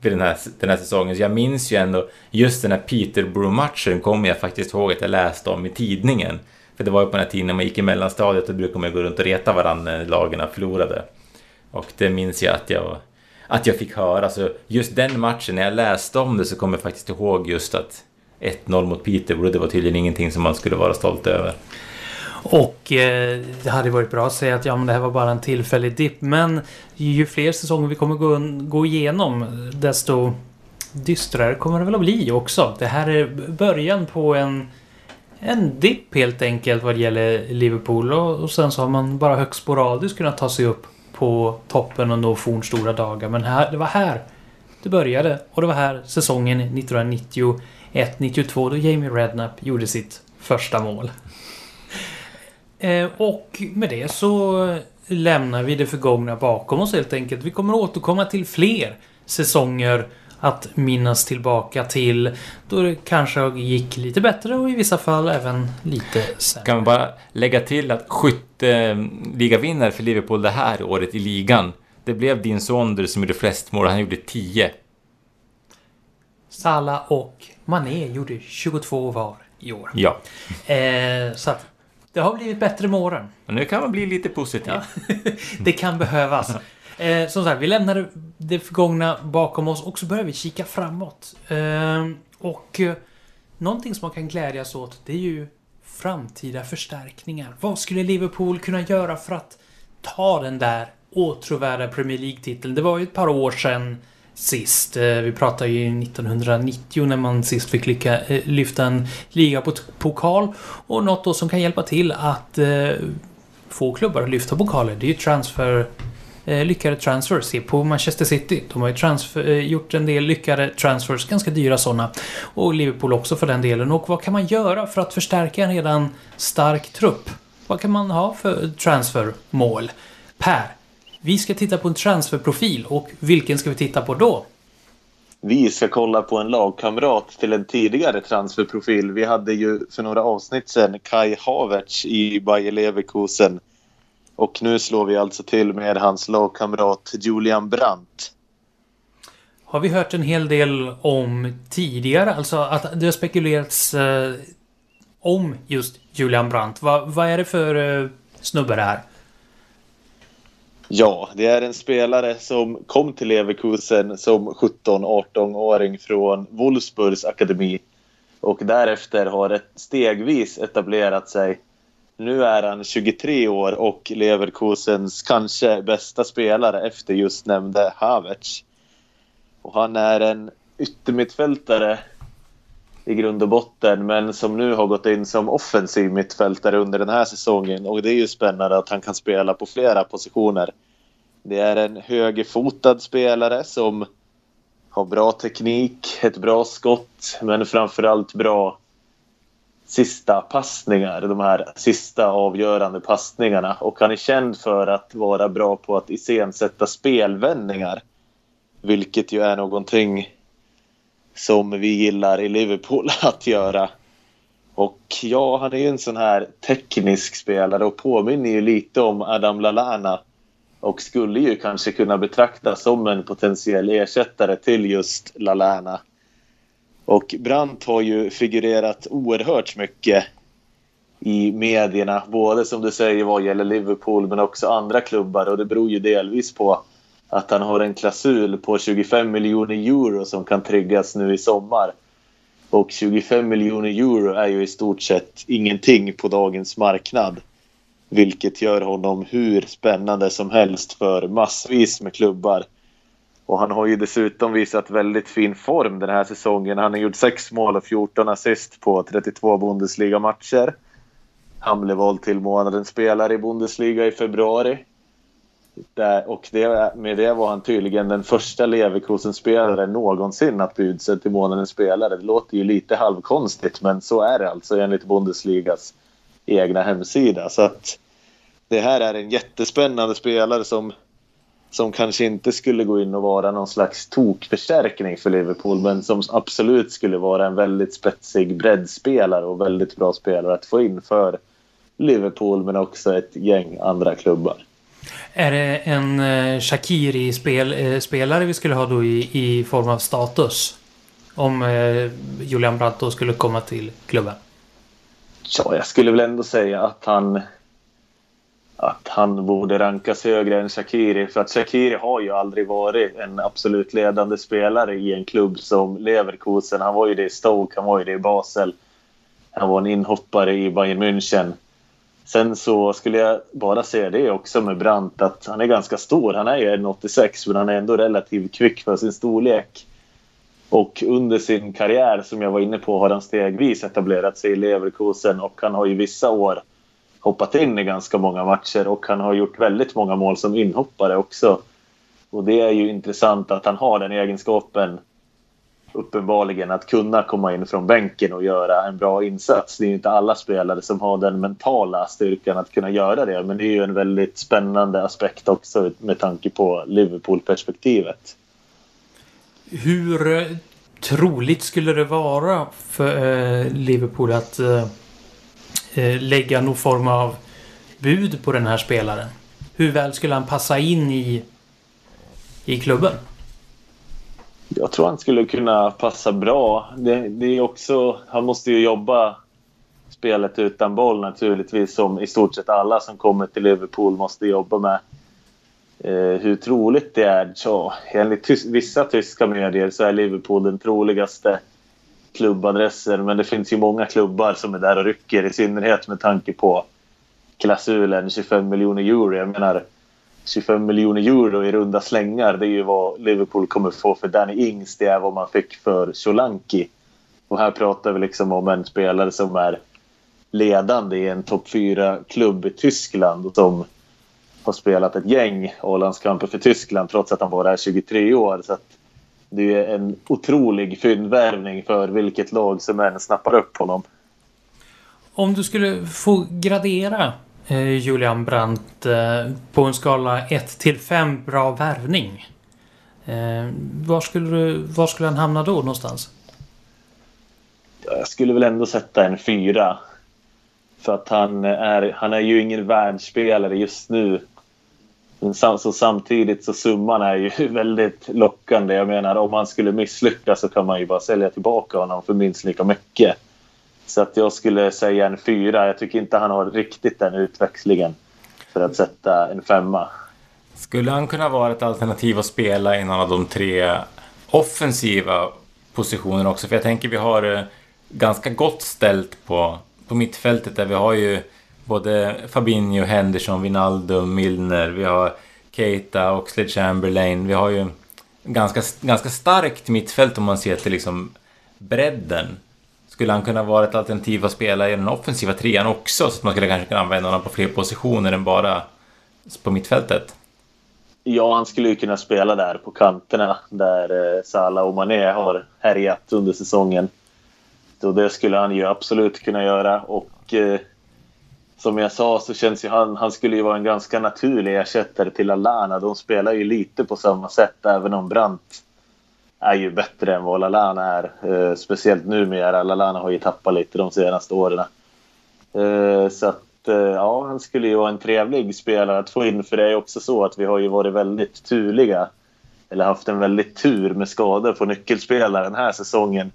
Speaker 3: vid den här, den här säsongen, så jag minns ju ändå just den här Peterborough-matchen kommer jag faktiskt ihåg att jag läste om i tidningen. För det var ju på den här tiden när man gick i mellanstadiet, då brukade man gå runt och reta varandra när lagen förlorade. Och det minns jag att jag, att jag fick höra. Så just den matchen, när jag läste om det så kommer jag faktiskt ihåg just att 1-0 mot Peterborough, det var tydligen ingenting som man skulle vara stolt över.
Speaker 2: Och eh, det hade varit bra att säga att ja, men det här var bara en tillfällig dipp. Men ju fler säsonger vi kommer gå, gå igenom desto dystrare kommer det väl att bli också. Det här är början på en, en dipp helt enkelt vad det gäller Liverpool och, och sen så har man bara högst sporadiskt kunnat ta sig upp på toppen och nå fornstora dagar. Men här, det var här det började och det var här säsongen 1991-92 då Jamie Redknapp gjorde sitt första mål. Eh, och med det så lämnar vi det förgångna bakom oss helt enkelt. Vi kommer återkomma till fler säsonger att minnas tillbaka till då det kanske gick lite bättre och i vissa fall även lite sämre.
Speaker 3: Kan man bara lägga till att skytteligavinnare för Liverpool det här året i ligan, det blev din Sonder som gjorde flest mål. Han gjorde 10.
Speaker 2: Salah och Mané gjorde 22 var i år.
Speaker 3: Ja.
Speaker 2: Eh, så att det har blivit bättre med åren.
Speaker 3: Och nu kan man bli lite positiv.
Speaker 2: Ja. det kan behövas. Eh, som sagt, vi lämnar det förgångna bakom oss och så börjar vi kika framåt. Eh, och eh, någonting som man kan glädjas åt, det är ju framtida förstärkningar. Vad skulle Liverpool kunna göra för att ta den där åtråvärda Premier League-titeln? Det var ju ett par år sedan sist. Eh, vi pratar ju 1990 när man sist fick lycka, eh, lyfta en ligapokal. Och något då som kan hjälpa till att eh, få klubbar att lyfta pokaler, det är ju transfer lyckade transfers. Se på Manchester City. De har ju transfer, gjort en del lyckade transfers, ganska dyra sådana. Och Liverpool också för den delen. Och vad kan man göra för att förstärka en redan stark trupp? Vad kan man ha för transfermål? Per, vi ska titta på en transferprofil och vilken ska vi titta på då?
Speaker 4: Vi ska kolla på en lagkamrat till en tidigare transferprofil. Vi hade ju för några avsnitt sedan Kai Havertz i Bayer Leverkusen. Och nu slår vi alltså till med hans lagkamrat Julian Brandt.
Speaker 2: Har vi hört en hel del om tidigare, alltså att det har spekulerats eh, om just Julian Brandt. Va, vad är det för eh, snubbe det här?
Speaker 4: Ja, det är en spelare som kom till Leverkusen som 17-18-åring från Wolfsburgs akademi. Och därefter har ett stegvis etablerat sig. Nu är han 23 år och Leverkusens kanske bästa spelare efter just nämnde Havertz. Och han är en yttermittfältare i grund och botten men som nu har gått in som offensiv mittfältare under den här säsongen och det är ju spännande att han kan spela på flera positioner. Det är en högerfotad spelare som har bra teknik, ett bra skott men framförallt bra sista passningar, de här sista avgörande passningarna och han är känd för att vara bra på att iscensätta spelvändningar. Vilket ju är någonting som vi gillar i Liverpool att göra. Och ja, han är ju en sån här teknisk spelare och påminner ju lite om Adam Lallana. Och skulle ju kanske kunna betraktas som en potentiell ersättare till just Lallana. Och Brandt har ju figurerat oerhört mycket i medierna. Både som du säger vad gäller Liverpool men också andra klubbar. Och det beror ju delvis på att han har en klausul på 25 miljoner euro som kan tryggas nu i sommar. Och 25 miljoner euro är ju i stort sett ingenting på dagens marknad. Vilket gör honom hur spännande som helst för massvis med klubbar. Och han har ju dessutom visat väldigt fin form den här säsongen. Han har gjort 6 mål och 14 assist på 32 Bundesliga-matcher. Han blev vald till månadens spelare i Bundesliga i februari. Där, och det, med det var han tydligen den första Leverkusen-spelaren någonsin att bli utsedd till månadens spelare. Det låter ju lite halvkonstigt men så är det alltså enligt Bundesligas egna hemsida. Så att det här är en jättespännande spelare som, som kanske inte skulle gå in och vara någon slags tokförstärkning för Liverpool men som absolut skulle vara en väldigt spetsig breddspelare och väldigt bra spelare att få in för Liverpool men också ett gäng andra klubbar.
Speaker 2: Är det en eh, Shakiri-spelare eh, vi skulle ha då i, i form av status? Om eh, Julian Brandt då skulle komma till klubben?
Speaker 4: Ja, jag skulle väl ändå säga att han att han borde rankas högre än Shakiri. För att Shakiri har ju aldrig varit en absolut ledande spelare i en klubb som Leverkusen. Han var ju det i Stoke, han var ju det i Basel. Han var en inhoppare i Bayern München. Sen så skulle jag bara säga det också med Brandt att han är ganska stor. Han är ju 1,86 men han är ändå relativt kvick för sin storlek. Och under sin karriär, som jag var inne på, har han stegvis etablerat sig i Leverkusen och han har ju vissa år hoppat in i ganska många matcher och han har gjort väldigt många mål som inhoppare också. Och det är ju intressant att han har den egenskapen uppenbarligen att kunna komma in från bänken och göra en bra insats. Det är inte alla spelare som har den mentala styrkan att kunna göra det. Men det är ju en väldigt spännande aspekt också med tanke på Liverpool-perspektivet.
Speaker 2: Hur eh, troligt skulle det vara för eh, Liverpool att eh, lägga någon form av bud på den här spelaren? Hur väl skulle han passa in i, i klubben?
Speaker 4: Jag tror han skulle kunna passa bra. Det, det är också, han måste ju jobba spelet utan boll naturligtvis som i stort sett alla som kommer till Liverpool måste jobba med. Eh, hur troligt det är? Så, enligt tys vissa tyska medier så är Liverpool den troligaste klubbadressen men det finns ju många klubbar som är där och rycker i synnerhet med tanke på klausulen 25 miljoner euro. Jag menar 25 miljoner euro i runda slängar det är ju vad Liverpool kommer få för Danny Ings. Det är vad man fick för Solanki. Och här pratar vi liksom om en spelare som är ledande i en topp 4-klubb i Tyskland och som har spelat ett gäng A-landskamper för Tyskland trots att han bara är 23 år. Så det är en otrolig fyndvärvning för vilket lag som än snappar upp honom.
Speaker 2: Om du skulle få gradera Eh, Julian Brandt eh, på en skala 1 till 5 bra värvning. Eh, var, skulle du, var skulle han hamna då någonstans?
Speaker 4: Jag skulle väl ändå sätta en fyra. För att han är, han är ju ingen världsspelare just nu. Men sam, så samtidigt så summan är ju väldigt lockande. Jag menar om han skulle misslyckas så kan man ju bara sälja tillbaka honom för minst lika mycket. Så att jag skulle säga en fyra. Jag tycker inte han har riktigt den utväxlingen för att sätta en femma.
Speaker 3: Skulle han kunna vara ett alternativ att spela i någon av de tre offensiva positionerna också? För jag tänker vi har eh, ganska gott ställt på, på mittfältet där vi har ju både Fabinho, Henderson, Wijnaldum, Milner, vi har Keita, Oxlade Chamberlain. Vi har ju ganska, ganska starkt mittfält om man ser till liksom bredden. Skulle han kunna vara ett alternativ att spela i den offensiva trean också? Så att man skulle kanske kunna använda honom på fler positioner än bara på mittfältet?
Speaker 4: Ja, han skulle ju kunna spela där på kanterna där eh, Salah och Mané har härjat under säsongen. Så det skulle han ju absolut kunna göra och eh, som jag sa så känns ju han, han skulle ju vara en ganska naturlig ersättare till Alana. De spelar ju lite på samma sätt även om Brandt är ju bättre än vad Lalana är. Eh, speciellt numera. Lalana har ju tappat lite de senaste åren. Eh, så att eh, ja, han skulle ju vara en trevlig spelare att få in. För det är ju också så att vi har ju varit väldigt turliga. Eller haft en väldigt tur med skador på nyckelspelare den här säsongen.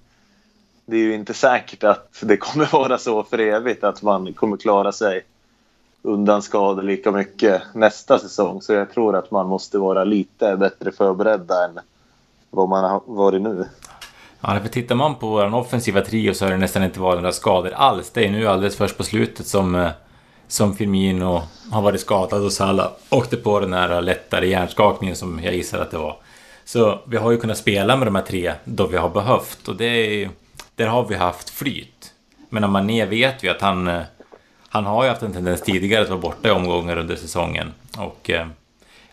Speaker 4: Det är ju inte säkert att det kommer vara så för evigt att man kommer klara sig undan skador lika mycket nästa säsong. Så jag tror att man måste vara lite bättre förberedda än vad man har varit nu.
Speaker 3: Ja, för tittar man på vår offensiva trio så har det nästan inte varit några skador alls. Det är nu alldeles först på slutet som, eh, som Firmino har varit skadad och Salah åkte på den här lättare hjärnskakningen som jag gissar att det var. Så vi har ju kunnat spela med de här tre då vi har behövt och det är, där har vi haft flyt. Men Mané vet vi att han, eh, han har ju haft en tendens tidigare att vara borta i omgångar under säsongen. Och eh,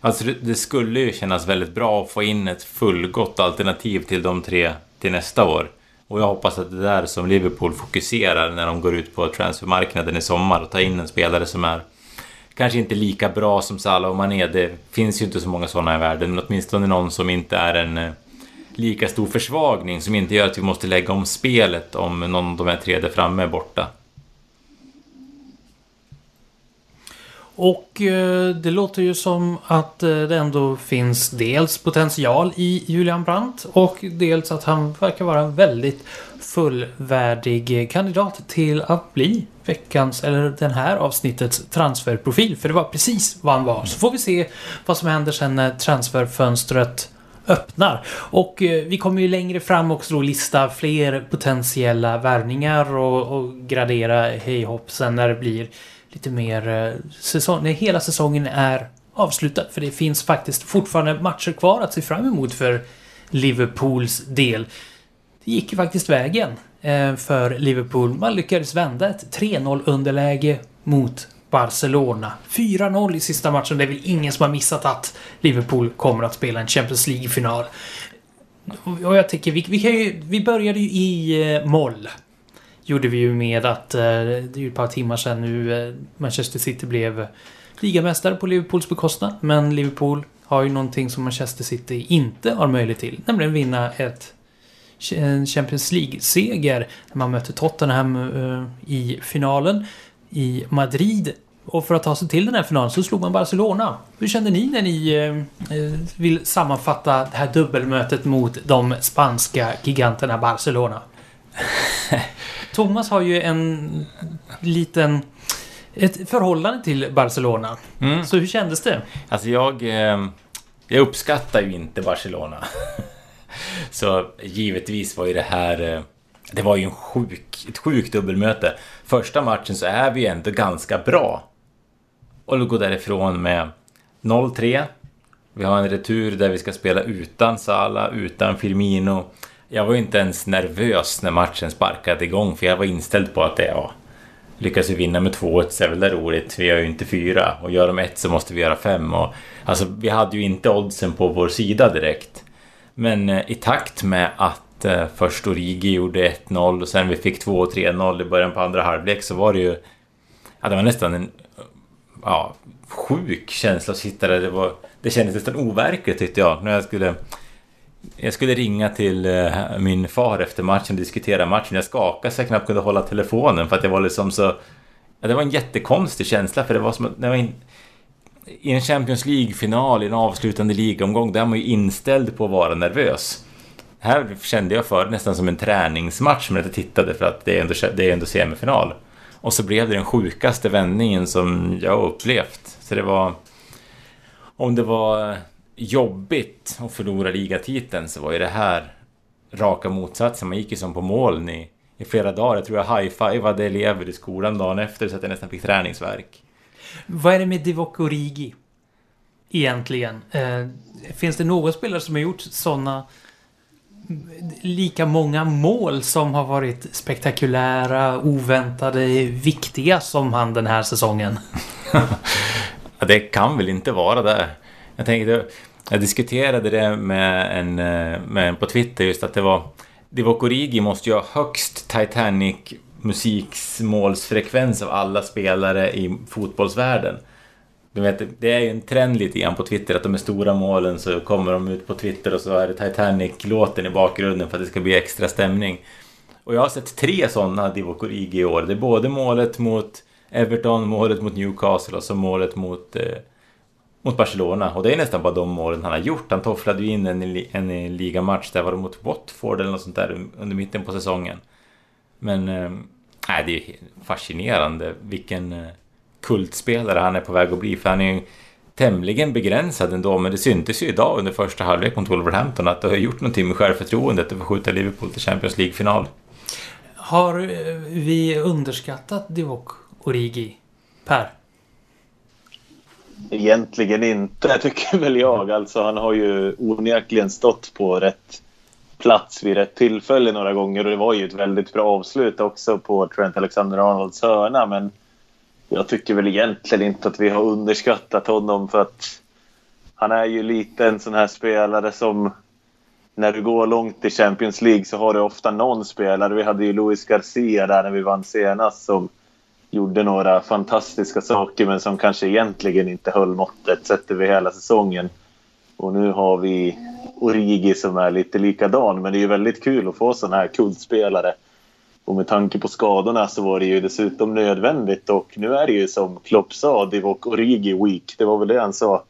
Speaker 3: Alltså det, det, skulle ju kännas väldigt bra att få in ett fullgott alternativ till de tre till nästa år. Och jag hoppas att det är där som Liverpool fokuserar när de går ut på transfermarknaden i sommar och tar in en spelare som är kanske inte lika bra som Salah och Mané. Det finns ju inte så många sådana i världen, men åtminstone någon som inte är en eh, lika stor försvagning som inte gör att vi måste lägga om spelet om någon av de här tre där framme är borta.
Speaker 2: Och eh, det låter ju som att eh, det ändå finns dels potential i Julian Brandt och dels att han verkar vara en väldigt fullvärdig kandidat till att bli veckans, eller den här avsnittets transferprofil. För det var precis vad han var. Så får vi se vad som händer sen när transferfönstret öppnar. Och eh, vi kommer ju längre fram också då lista fler potentiella värvningar och, och gradera hej hopp sen när det blir lite mer eh, säsong, när hela säsongen är avslutad. För det finns faktiskt fortfarande matcher kvar att se fram emot för Liverpools del. det gick ju faktiskt vägen eh, för Liverpool. Man lyckades vända ett 3-0 underläge mot Barcelona. 4-0 i sista matchen. Det är väl ingen som har missat att Liverpool kommer att spela en Champions League-final. Och jag tycker, vi, vi, kan ju, vi började ju i eh, moll. Gjorde vi ju med att, eh, det är ju ett par timmar sedan nu, eh, Manchester City blev ligamästare på Liverpools bekostnad. Men Liverpool har ju någonting som Manchester City inte har möjlighet till. Nämligen vinna ett en Champions League-seger när man mötte Tottenham eh, i finalen i Madrid. Och för att ta sig till den här finalen så slog man Barcelona. Hur kände ni när ni vill sammanfatta det här dubbelmötet mot de spanska giganterna Barcelona? Thomas har ju en liten... Ett förhållande till Barcelona.
Speaker 3: Mm.
Speaker 2: Så hur kändes det?
Speaker 3: Alltså jag... Eh, jag uppskattar ju inte Barcelona. Så givetvis var ju det här... Eh, det var ju en sjuk, ett sjukt dubbelmöte. Första matchen så är vi ändå ganska bra. Och gå därifrån med 0-3. Vi har en retur där vi ska spela utan Sala, utan Firmino. Jag var ju inte ens nervös när matchen sparkade igång för jag var inställd på att det, ja, lyckas vi vinna med 2-1 så är väl det roligt. Vi gör ju inte fyra och gör de ett så måste vi göra fem. Och, alltså, vi hade ju inte oddsen på vår sida direkt. Men eh, i takt med att eh, först Origi gjorde 1-0 och sen vi fick 2 3-0 i början på andra halvlek så var det ju... Ja, det var nästan en ja, sjuk känsla att sitta där. Det, var, det kändes nästan overkligt tyckte jag när jag skulle... Jag skulle ringa till eh, min far efter matchen och diskutera matchen. Jag skakade så jag knappt kunde hålla telefonen för att jag var liksom så... Ja, det var en jättekonstig känsla för det var som att... Det var in, I en Champions League-final, i en avslutande ligomgång, där är man ju inställd på att vara nervös. Här kände jag för nästan som en träningsmatch men jag tittade för att det är ändå, det är ändå semifinal. Och så blev det den sjukaste vändningen som jag upplevt. Så det var... Om det var jobbigt att förlora ligatiteln så var ju det här raka motsatsen. Man gick ju som på moln i, i flera dagar. Jag tror jag high-fivade elever i skolan dagen efter så att jag nästan fick träningsverk.
Speaker 2: Vad är det med Divock Origi? Egentligen. Eh, finns det någon spelare som har gjort sådana lika många mål som har varit spektakulära, oväntade, viktiga som han den här säsongen?
Speaker 3: ja, det kan väl inte vara det. Jag tänkte, jag diskuterade det med en, eh, med en på Twitter just att det var Divock Origi måste ju ha högst Titanic musiksmålsfrekvens av alla spelare i fotbollsvärlden. Du vet, det är ju en trend lite grann på Twitter att de är stora målen så kommer de ut på Twitter och så är det Titanic-låten i bakgrunden för att det ska bli extra stämning. Och jag har sett tre sådana Divock Origi i år. Det är både målet mot Everton, målet mot Newcastle och så målet mot, eh, mot Barcelona. Och det är nästan bara de målen han har gjort. Han tofflade ju in en, en, en ligamatch där var det mot Watford eller något sånt där under mitten på säsongen. Men äh, det är ju fascinerande vilken eh, kultspelare han är på väg att bli. För han är ju tämligen begränsad ändå, men det syntes ju idag under första halvlek mot Wolverhampton att det har gjort någonting med självförtroendet att få skjuta Liverpool till Champions League-final.
Speaker 2: Har eh, vi underskattat Divock Origi? Per?
Speaker 4: Egentligen inte, tycker väl jag. Alltså, han har ju onekligen stått på rätt plats vid rätt tillfälle några gånger och det var ju ett väldigt bra avslut också på Trent Alexander-Arnolds hörna. Men jag tycker väl egentligen inte att vi har underskattat honom för att han är ju lite en sån här spelare som när du går långt i Champions League så har du ofta någon spelare. Vi hade ju Luis Garcia där när vi vann senast som gjorde några fantastiska saker men som kanske egentligen inte höll måttet sett över hela säsongen. Och nu har vi Origi som är lite likadan men det är ju väldigt kul att få sådana här kultspelare och med tanke på skadorna så var det ju dessutom nödvändigt och nu är det ju som Klopp sa, Divock Origi Week. Det var väl det han sa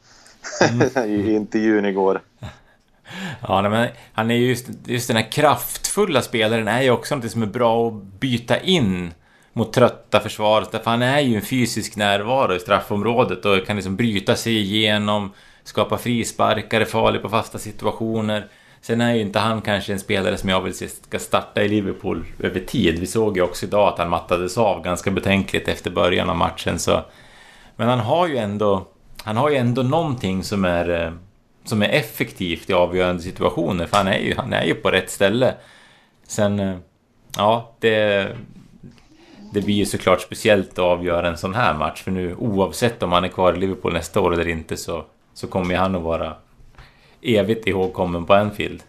Speaker 4: mm. i intervjun igår.
Speaker 3: Ja, men han är just, just den här kraftfulla spelaren är ju också något som är bra att byta in mot trötta försvaret. Därför han är ju en fysisk närvaro i straffområdet och kan liksom bryta sig igenom, skapa frisparkar, är farlig på fasta situationer. Sen är ju inte han kanske en spelare som jag vill se ska starta i Liverpool över tid. Vi såg ju också idag att han mattades av ganska betänkligt efter början av matchen. Så. Men han har ju ändå, han har ju ändå någonting som är, eh, som är effektivt i avgörande situationer. För han är ju, han är ju på rätt ställe. Sen, eh, ja, det, det blir ju såklart speciellt att avgöra en sån här match. För nu oavsett om han är kvar i Liverpool nästa år eller inte så, så kommer han att vara evigt ihågkommen på Anfield.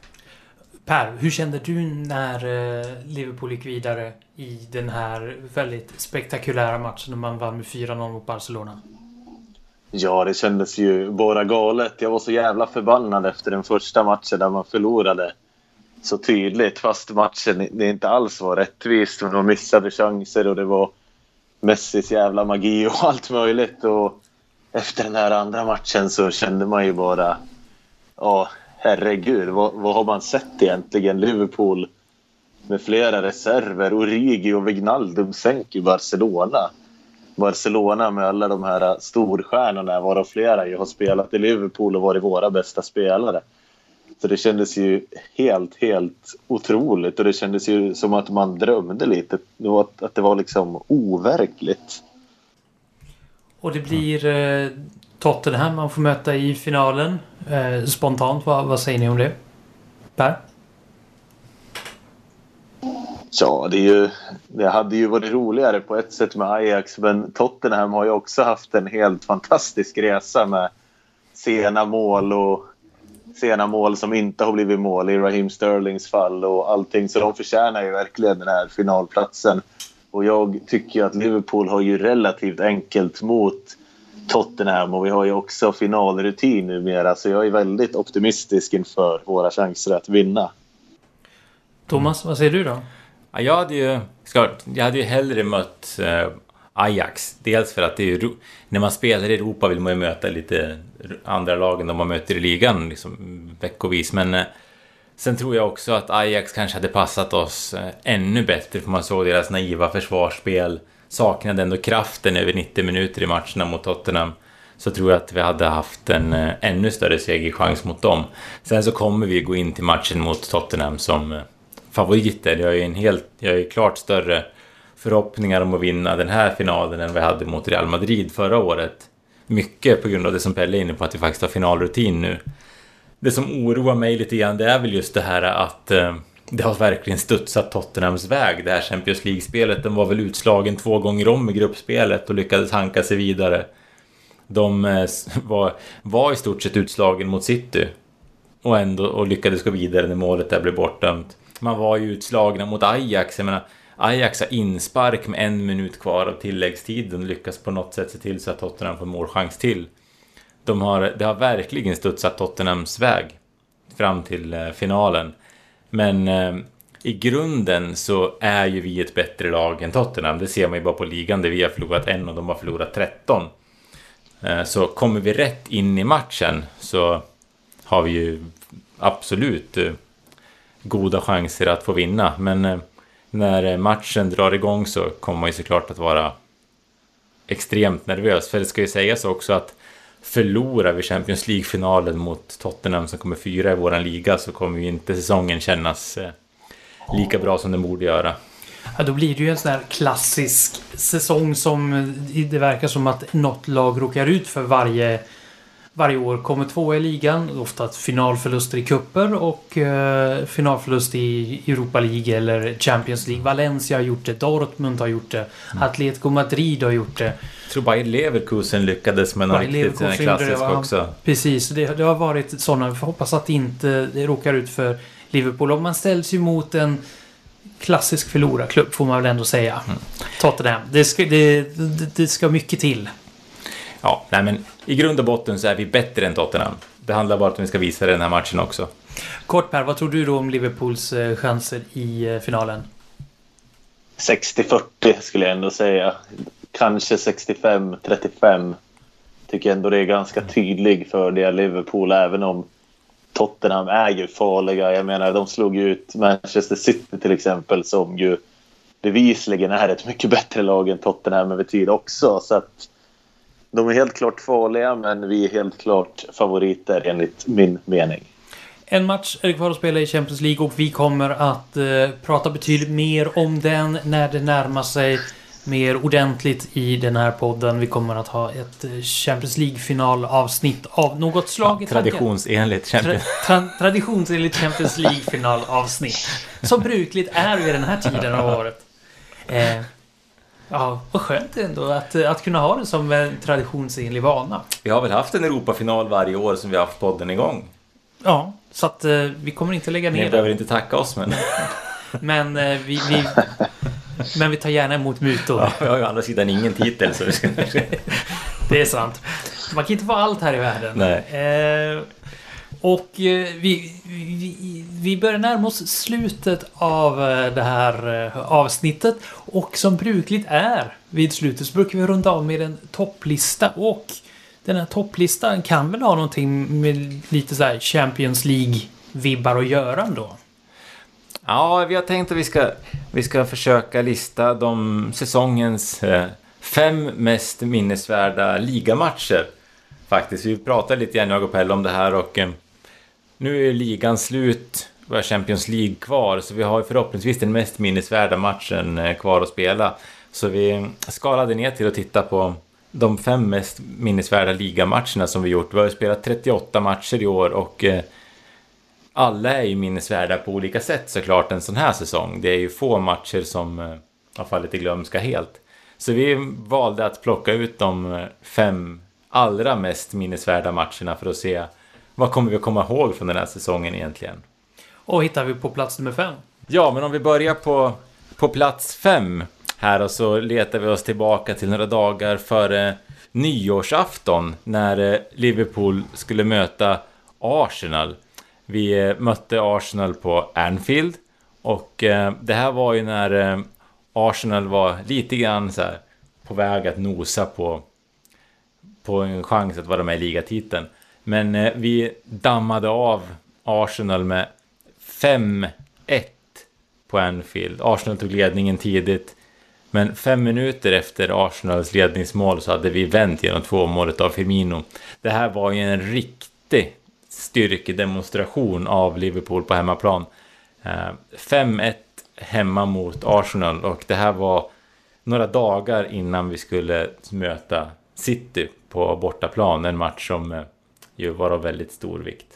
Speaker 2: Per, hur kände du när eh, Liverpool gick vidare i den här väldigt spektakulära matchen när man vann med 4-0 mot Barcelona?
Speaker 4: Ja, det kändes ju bara galet. Jag var så jävla förbannad efter den första matchen där man förlorade så tydligt. Fast matchen det inte alls var rättvist. De missade chanser och det var Messis jävla magi och allt möjligt. Och efter den här andra matchen så kände man ju bara... Ja, herregud. Vad, vad har man sett egentligen? Liverpool med flera reserver. Origi och Wijnaldum sänker Barcelona. Barcelona med alla de här storstjärnorna, varav flera ju har spelat i Liverpool och varit våra bästa spelare. Så det kändes ju helt, helt otroligt och det kändes ju som att man drömde lite. Att, att det var liksom overkligt.
Speaker 2: Och det blir eh, Tottenham man får möta i finalen. Eh, spontant, vad, vad säger ni om det? Per?
Speaker 4: Ja, det, är ju, det hade ju varit roligare på ett sätt med Ajax men Tottenham har ju också haft en helt fantastisk resa med sena mål och sena mål som inte har blivit mål i Raheem Sterlings fall och allting. Så de förtjänar ju verkligen den här finalplatsen. Och jag tycker att Liverpool har ju relativt enkelt mot Tottenham och vi har ju också finalrutin numera så jag är väldigt optimistisk inför våra chanser att vinna.
Speaker 2: Thomas, vad säger du då?
Speaker 3: Ja, jag hade ju, jag hade ju hellre mött eh, Ajax. Dels för att det är ju, när man spelar i Europa vill man ju möta lite andra lag än de man möter i ligan liksom, veckovis. Men eh, sen tror jag också att Ajax kanske hade passat oss eh, ännu bättre för man såg deras naiva försvarsspel. Saknade ändå kraften över 90 minuter i matcherna mot Tottenham. Så tror jag att vi hade haft en eh, ännu större segerchans mot dem. Sen så kommer vi gå in till matchen mot Tottenham som favoriter. Jag är en helt, jag är klart större förhoppningar om att vinna den här finalen än vi hade mot Real Madrid förra året. Mycket på grund av det som Pelle är inne på, att vi faktiskt har finalrutin nu. Det som oroar mig lite grann, det är väl just det här att eh, det har verkligen studsat Tottenhams väg, det här Champions League-spelet. Den var väl utslagen två gånger om i gruppspelet och lyckades hanka sig vidare. De eh, var, var i stort sett utslagen mot City. Och ändå och lyckades gå vidare när målet där blev bortdömt. Man var ju utslagna mot Ajax, jag menar Ajax har inspark med en minut kvar av tilläggstiden och lyckas på något sätt se till så att Tottenham får målchans till. De har, det har verkligen studsat Tottenhams väg fram till eh, finalen. Men eh, i grunden så är ju vi ett bättre lag än Tottenham. Det ser man ju bara på ligan där vi har förlorat en och de har förlorat 13. Eh, så kommer vi rätt in i matchen så har vi ju absolut eh, goda chanser att få vinna. Men eh, när eh, matchen drar igång så kommer man ju såklart att vara extremt nervös. För det ska ju sägas också att förlorar vi Champions League-finalen mot Tottenham som kommer fyra i våran liga så kommer ju inte säsongen kännas eh, lika bra som den borde göra.
Speaker 2: Ja, då blir det ju en sån här klassisk säsong som eh, det verkar som att något lag råkar ut för varje varje år kommer två i ligan. Ofta finalförluster i kupper och eh, finalförlust i Europa League eller Champions League. Valencia har gjort det, Dortmund har gjort det, mm. Atletico Madrid har gjort det.
Speaker 3: Jag tror Bayer Leverkusen lyckades med något riktigt klassiskt också.
Speaker 2: Precis, det, det, har varit sådana. Vi får hoppas att det inte det råkar ut för Liverpool. Om man ställs ju mot en klassisk förlorarklubb får man väl ändå säga. Mm. Tottenham. Det ska, det, det, det ska mycket till.
Speaker 3: Ja, nej men i grund och botten så är vi bättre än Tottenham. Det handlar bara om att vi ska visa det den här matchen också.
Speaker 2: Kort Per, vad tror du då om Liverpools eh, chanser i eh, finalen?
Speaker 4: 60-40 skulle jag ändå säga. Kanske 65-35. Tycker ändå det är ganska tydlig fördel Liverpool även om Tottenham är ju farliga. Jag menar, de slog ju ut Manchester City till exempel som ju bevisligen är ett mycket bättre lag än Tottenham över tid också. Så att de är helt klart farliga, men vi är helt klart favoriter enligt min mening.
Speaker 2: En match är kvar att spela i Champions League och vi kommer att eh, prata betydligt mer om den när det närmar sig mer ordentligt i den här podden. Vi kommer att ha ett eh, Champions League-finalavsnitt av något slag. tanken.
Speaker 3: Traditionsenligt
Speaker 2: Tra
Speaker 3: Champions
Speaker 2: tra traditionsenligt Champions League-finalavsnitt. Som brukligt är vid den här tiden av året. Eh, ja, vad skönt ändå att, att kunna ha det som en traditionsenlig vana.
Speaker 3: Vi har väl haft en Europafinal varje år som vi har haft podden igång.
Speaker 2: Ja, så att eh, vi kommer inte lägga
Speaker 3: Ni
Speaker 2: ner
Speaker 3: behöver
Speaker 2: det.
Speaker 3: inte tacka oss men
Speaker 2: Men, eh, vi, vi, men vi tar gärna emot mutor.
Speaker 3: ja, vi har ju å andra sidan ingen titel så vi ska...
Speaker 2: Det är sant. Man kan inte vara allt här i världen.
Speaker 3: Nej.
Speaker 2: Eh, och eh, vi, vi, vi börjar närma oss slutet av eh, det här eh, avsnittet. Och som brukligt är vid slutet så brukar vi runda av med en topplista. Och den här topplistan kan väl ha någonting med lite så här Champions League-vibbar att göra ändå.
Speaker 3: Ja, vi har tänkt att vi ska, vi ska försöka lista de säsongens eh, fem mest minnesvärda ligamatcher. Faktiskt, vi pratade lite grann jag och Pelle om det här och eh, nu är ligan slut. Vi har Champions League kvar, så vi har ju förhoppningsvis den mest minnesvärda matchen eh, kvar att spela. Så vi skalade ner till att titta på de fem mest minnesvärda ligamatcherna som vi gjort. Vi har ju spelat 38 matcher i år och eh, alla är ju minnesvärda på olika sätt såklart en sån här säsong. Det är ju få matcher som eh, har fallit i glömska helt. Så vi valde att plocka ut de fem allra mest minnesvärda matcherna för att se vad kommer vi att komma ihåg från den här säsongen egentligen.
Speaker 2: Och hittar vi på plats nummer fem.
Speaker 3: Ja, men om vi börjar på, på plats fem här och så letar vi oss tillbaka till några dagar före nyårsafton när eh, Liverpool skulle möta Arsenal. Vi eh, mötte Arsenal på Anfield och eh, det här var ju när Arsenal var lite grann så på väg att nosa på, på en chans att vara med i ligatiteln. Men eh, vi dammade av Arsenal med 5-1 på Anfield. Arsenal tog ledningen tidigt. Men fem minuter efter Arsenals ledningsmål så hade vi vänt genom två målet av Firmino. Det här var ju en riktig styrkedemonstration av Liverpool på hemmaplan. Eh, 5-1 hemma mot Arsenal och det här var några dagar innan vi skulle möta City på bortaplan. En match som eh, ju var av väldigt stor vikt.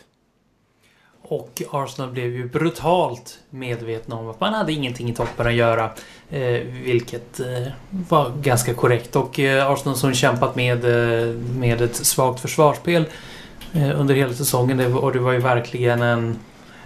Speaker 2: Och Arsenal blev ju brutalt medvetna om att man hade ingenting i toppen att göra. Eh, vilket eh, var ganska korrekt. Och eh, Arsenal som kämpat med, eh, med ett svagt försvarsspel eh, under hela säsongen. Det, var- och det var ju verkligen en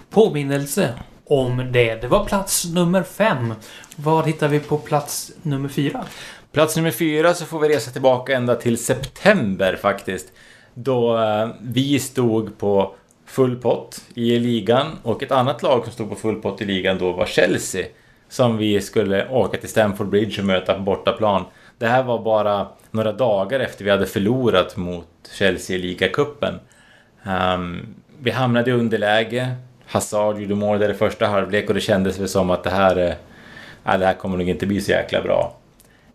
Speaker 2: påminnelse om det. Det var plats nummer fem. Vad hittar vi på plats nummer fyra?
Speaker 3: Plats nummer fyra så får vi resa tillbaka ända till september faktiskt. Då eh, vi stod på full pott i ligan och ett annat lag som stod på full pott i ligan då var Chelsea. Som vi skulle åka till Stamford Bridge och möta på bortaplan. Det här var bara några dagar efter vi hade förlorat mot Chelsea i ligacupen. Um, vi hamnade i underläge. Hazard gjorde mål där i första halvlek och det kändes väl som att det här, eh, äh, det här kommer nog inte bli så jäkla bra.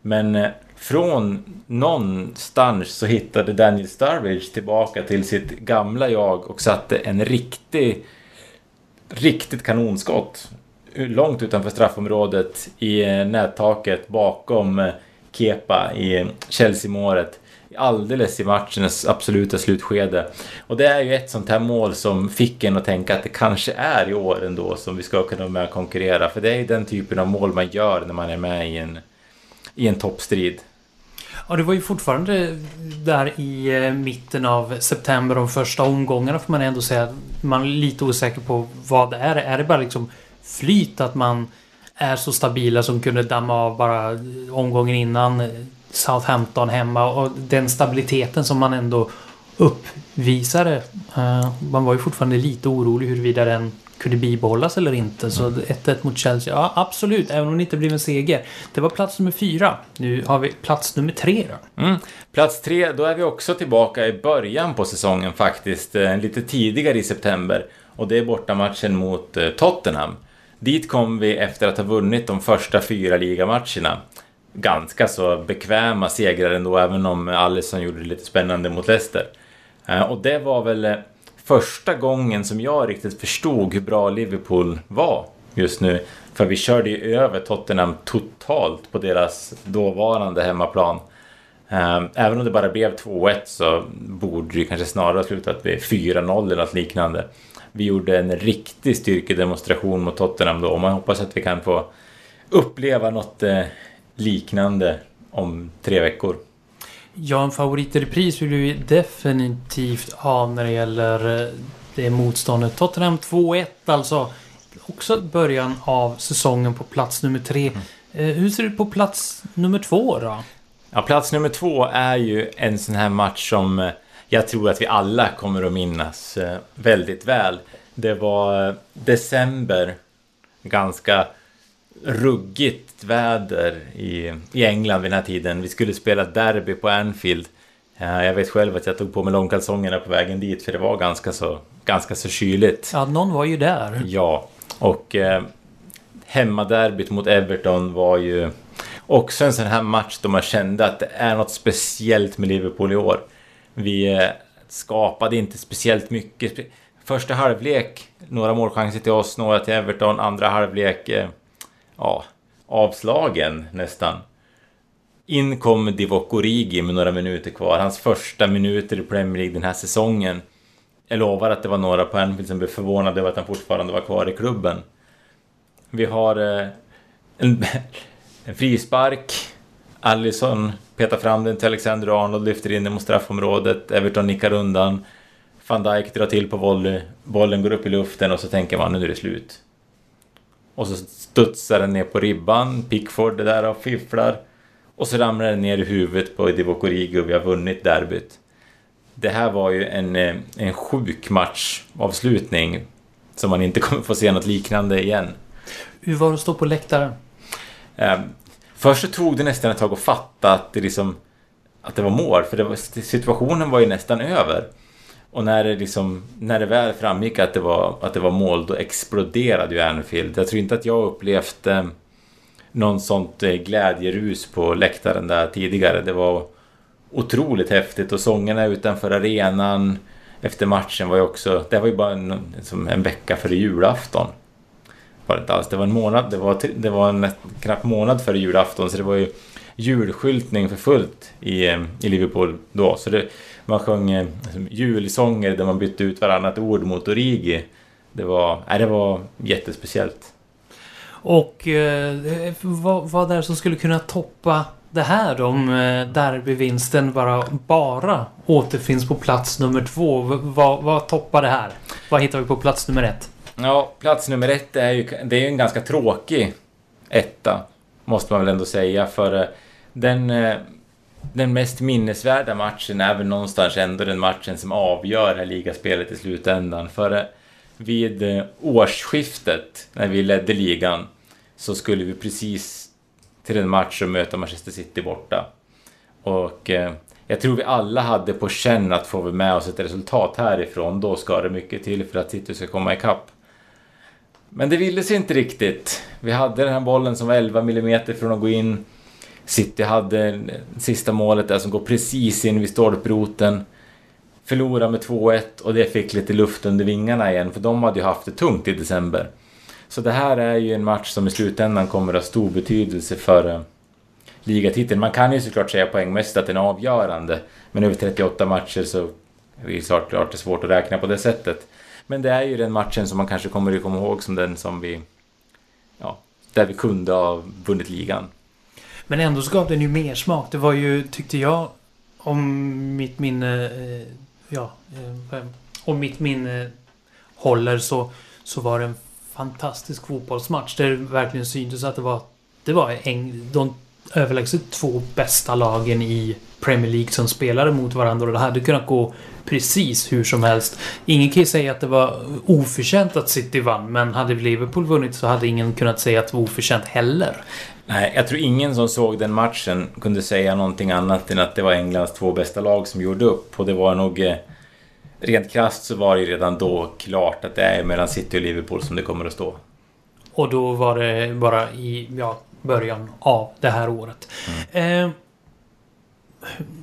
Speaker 3: Men eh, från någonstans så hittade Daniel Sturridge tillbaka till sitt gamla jag och satte en riktig, riktigt kanonskott långt utanför straffområdet i nättaket bakom Kepa i Chelsea-målet. Alldeles i matchens absoluta slutskede. Och det är ju ett sånt här mål som fick en att tänka att det kanske är i år ändå som vi ska kunna vara med och konkurrera. För det är ju den typen av mål man gör när man är med i en, i en toppstrid.
Speaker 2: Ja, det var ju fortfarande där i eh, mitten av september, de första omgångarna får man ändå säga. att Man är lite osäker på vad det är. Är det bara liksom flyt att man är så stabila som kunde damma av bara omgången innan eh, Southampton hemma och den stabiliteten som man ändå uppvisade. Eh, man var ju fortfarande lite orolig huruvida den kunde bibehållas eller inte. Så 1-1 mot Chelsea, ja absolut, även om det inte blev en seger. Det var plats nummer fyra. Nu har vi plats nummer tre då.
Speaker 3: Mm. Plats tre, då är vi också tillbaka i början på säsongen faktiskt. eh, Lite tidigare i september. Och det är bortamatchen mot eh, Tottenham. Dit kom vi efter att ha vunnit de första fyra ligamatcherna. Ganska så bekväma segrar ändå, även om Alisson gjorde det lite spännande mot Leicester. Eh, Och det var väl första gången som jag riktigt förstod hur bra Liverpool var just nu. För vi körde ju över Tottenham totalt på deras dåvarande hemmaplan. Ehm, även om det bara blev 2-1 så borde det kanske snarare ha slutat vid 4-0 eller något liknande. Vi gjorde en riktig styrkedemonstration mot Tottenham då och man hoppas att vi kan få uppleva något eh, liknande om tre veckor.
Speaker 2: Ja, en favorit i repris vill vi definitivt ha när det gäller eh, det motståndet. Tottenham 2-1 alltså. Också början av säsongen på plats nummer tre. Eh, hur ser det ut på plats nummer två då?
Speaker 3: Ja, plats nummer två är ju en sån här match som eh, jag tror att vi alla kommer att minnas väldigt väl. Det var december, ganska ruggigt väder i, i England vid den här tiden. Vi skulle spela derby på Anfield. Eh, Jag vet själv att jag tog på mig långkalsongerna på vägen dit för det var ganska så, ganska så kyligt.
Speaker 2: Ja, någon var ju där.
Speaker 3: Ja, och eh, hemmaderbyt mot Everton var ju också en sån här match då man kände att det är något speciellt med Liverpool i år. Vi eh, skapade inte speciellt mycket. Första halvlek, några målchanser till oss, några till Everton. Andra halvlek, eh, ja, avslagen nästan. In kom Divock Origi med några minuter kvar. Hans första minuter i Premier League den här säsongen. Jag lovar att det var några på Anfield som blev förvånade över att han fortfarande var kvar i klubben. Vi har eh, en, en frispark. Allison petar fram den till Alexander Arnold, lyfter in den mot straffområdet. Everton nickar undan. Van Dijk drar till på volley. Bollen går upp i luften och så tänker man nu är det slut. Och så studsar den ner på ribban. Pickford är där och fifflar. Och så ramlar den ner i huvudet på Divock Origi och vi har vunnit derbyt. Det här var ju en, eh, en sjuk matchavslutning. Som man inte kommer få se något liknande igen.
Speaker 2: Hur var det att stå på läktaren?
Speaker 3: Eh, först så tog det nästan ett tag att fatta att det liksom att det var mål, för var, situationen var ju nästan över. Och när det liksom, när det väl framgick att det var, att det var mål, då exploderade ju Anfield. Jag tror inte att jag upplevt eh, någon sånt eh, glädjerus på läktaren där tidigare. Det var otroligt häftigt och sångerna utanför arenan efter matchen var ju också, det var ju bara en, liksom en vecka före julafton. Var det inte alls. Det var en månad, det var, det var en knapp månad före julafton så det var ju julskyltning för fullt i, eh, i Liverpool då. Så det, man sjöng eh, liksom julsånger där man bytte ut varannat ord mot Origi. Det var, nej, det var jättespeciellt.
Speaker 2: Och eh, vad, vad är det som skulle kunna toppa det här om eh, derbyvinsten bara, bara återfinns på plats nummer två? V- vad, vad toppar det här? Vad hittar vi på plats nummer ett?
Speaker 3: Ja, plats nummer ett är ju, det är ju en ganska tråkig etta. Måste man väl ändå säga. För eh, den, eh, den mest minnesvärda matchen är väl någonstans ändå den matchen som avgör det här ligaspelet i slutändan. För eh, vid eh, årsskiftet, när vi ledde ligan, så skulle vi precis till en match och möta Manchester City borta. Och eh, jag tror vi alla hade på känn att får vi med oss ett resultat härifrån, då ska det mycket till för att City ska komma ikapp. Men det ville sig inte riktigt. Vi hade den här bollen som var 11 mm från att gå in. City hade sista målet där som går precis in vid stolproten. Förlorade med 2-1 och det fick lite luft under vingarna igen för de hade ju haft det tungt i december. Så det här är ju en match som i slutändan kommer att ha stor betydelse för eh, ligatiteln. Man kan ju såklart säga poängmässigt att den är avgörande. Men över 38 matcher så är det ju svårt att räkna på det sättet. Men det är ju den matchen som man kanske kommer att komma ihåg som den som vi... Ja, där vi kunde ha vunnit ligan.
Speaker 2: Men ändå så gav den ju mer smak. Det var ju, tyckte jag, om mitt minne... Eh, ja, eh, om mitt minne håller så, så var det en fantastisk fotbollsmatch. Där det verkligen syntes att det var... Det var en, de överlägset två bästa lagen i Premier League som spelade mot varandra och det hade kunnat gå precis hur som helst. Ingen kan ju säga att det var oförtjänt att City vann, men hade Liverpool vunnit så hade ingen kunnat säga att det var oförtjänt heller.
Speaker 3: Nej, jag tror ingen som såg den matchen kunde säga någonting annat än att det var Englands två bästa lag som gjorde upp. Och det var nog... eh, Rent krasst så var det ju redan då klart att det är mellan City och Liverpool som det kommer att stå.
Speaker 2: Och då var det bara i ja, början av det här året. Eh,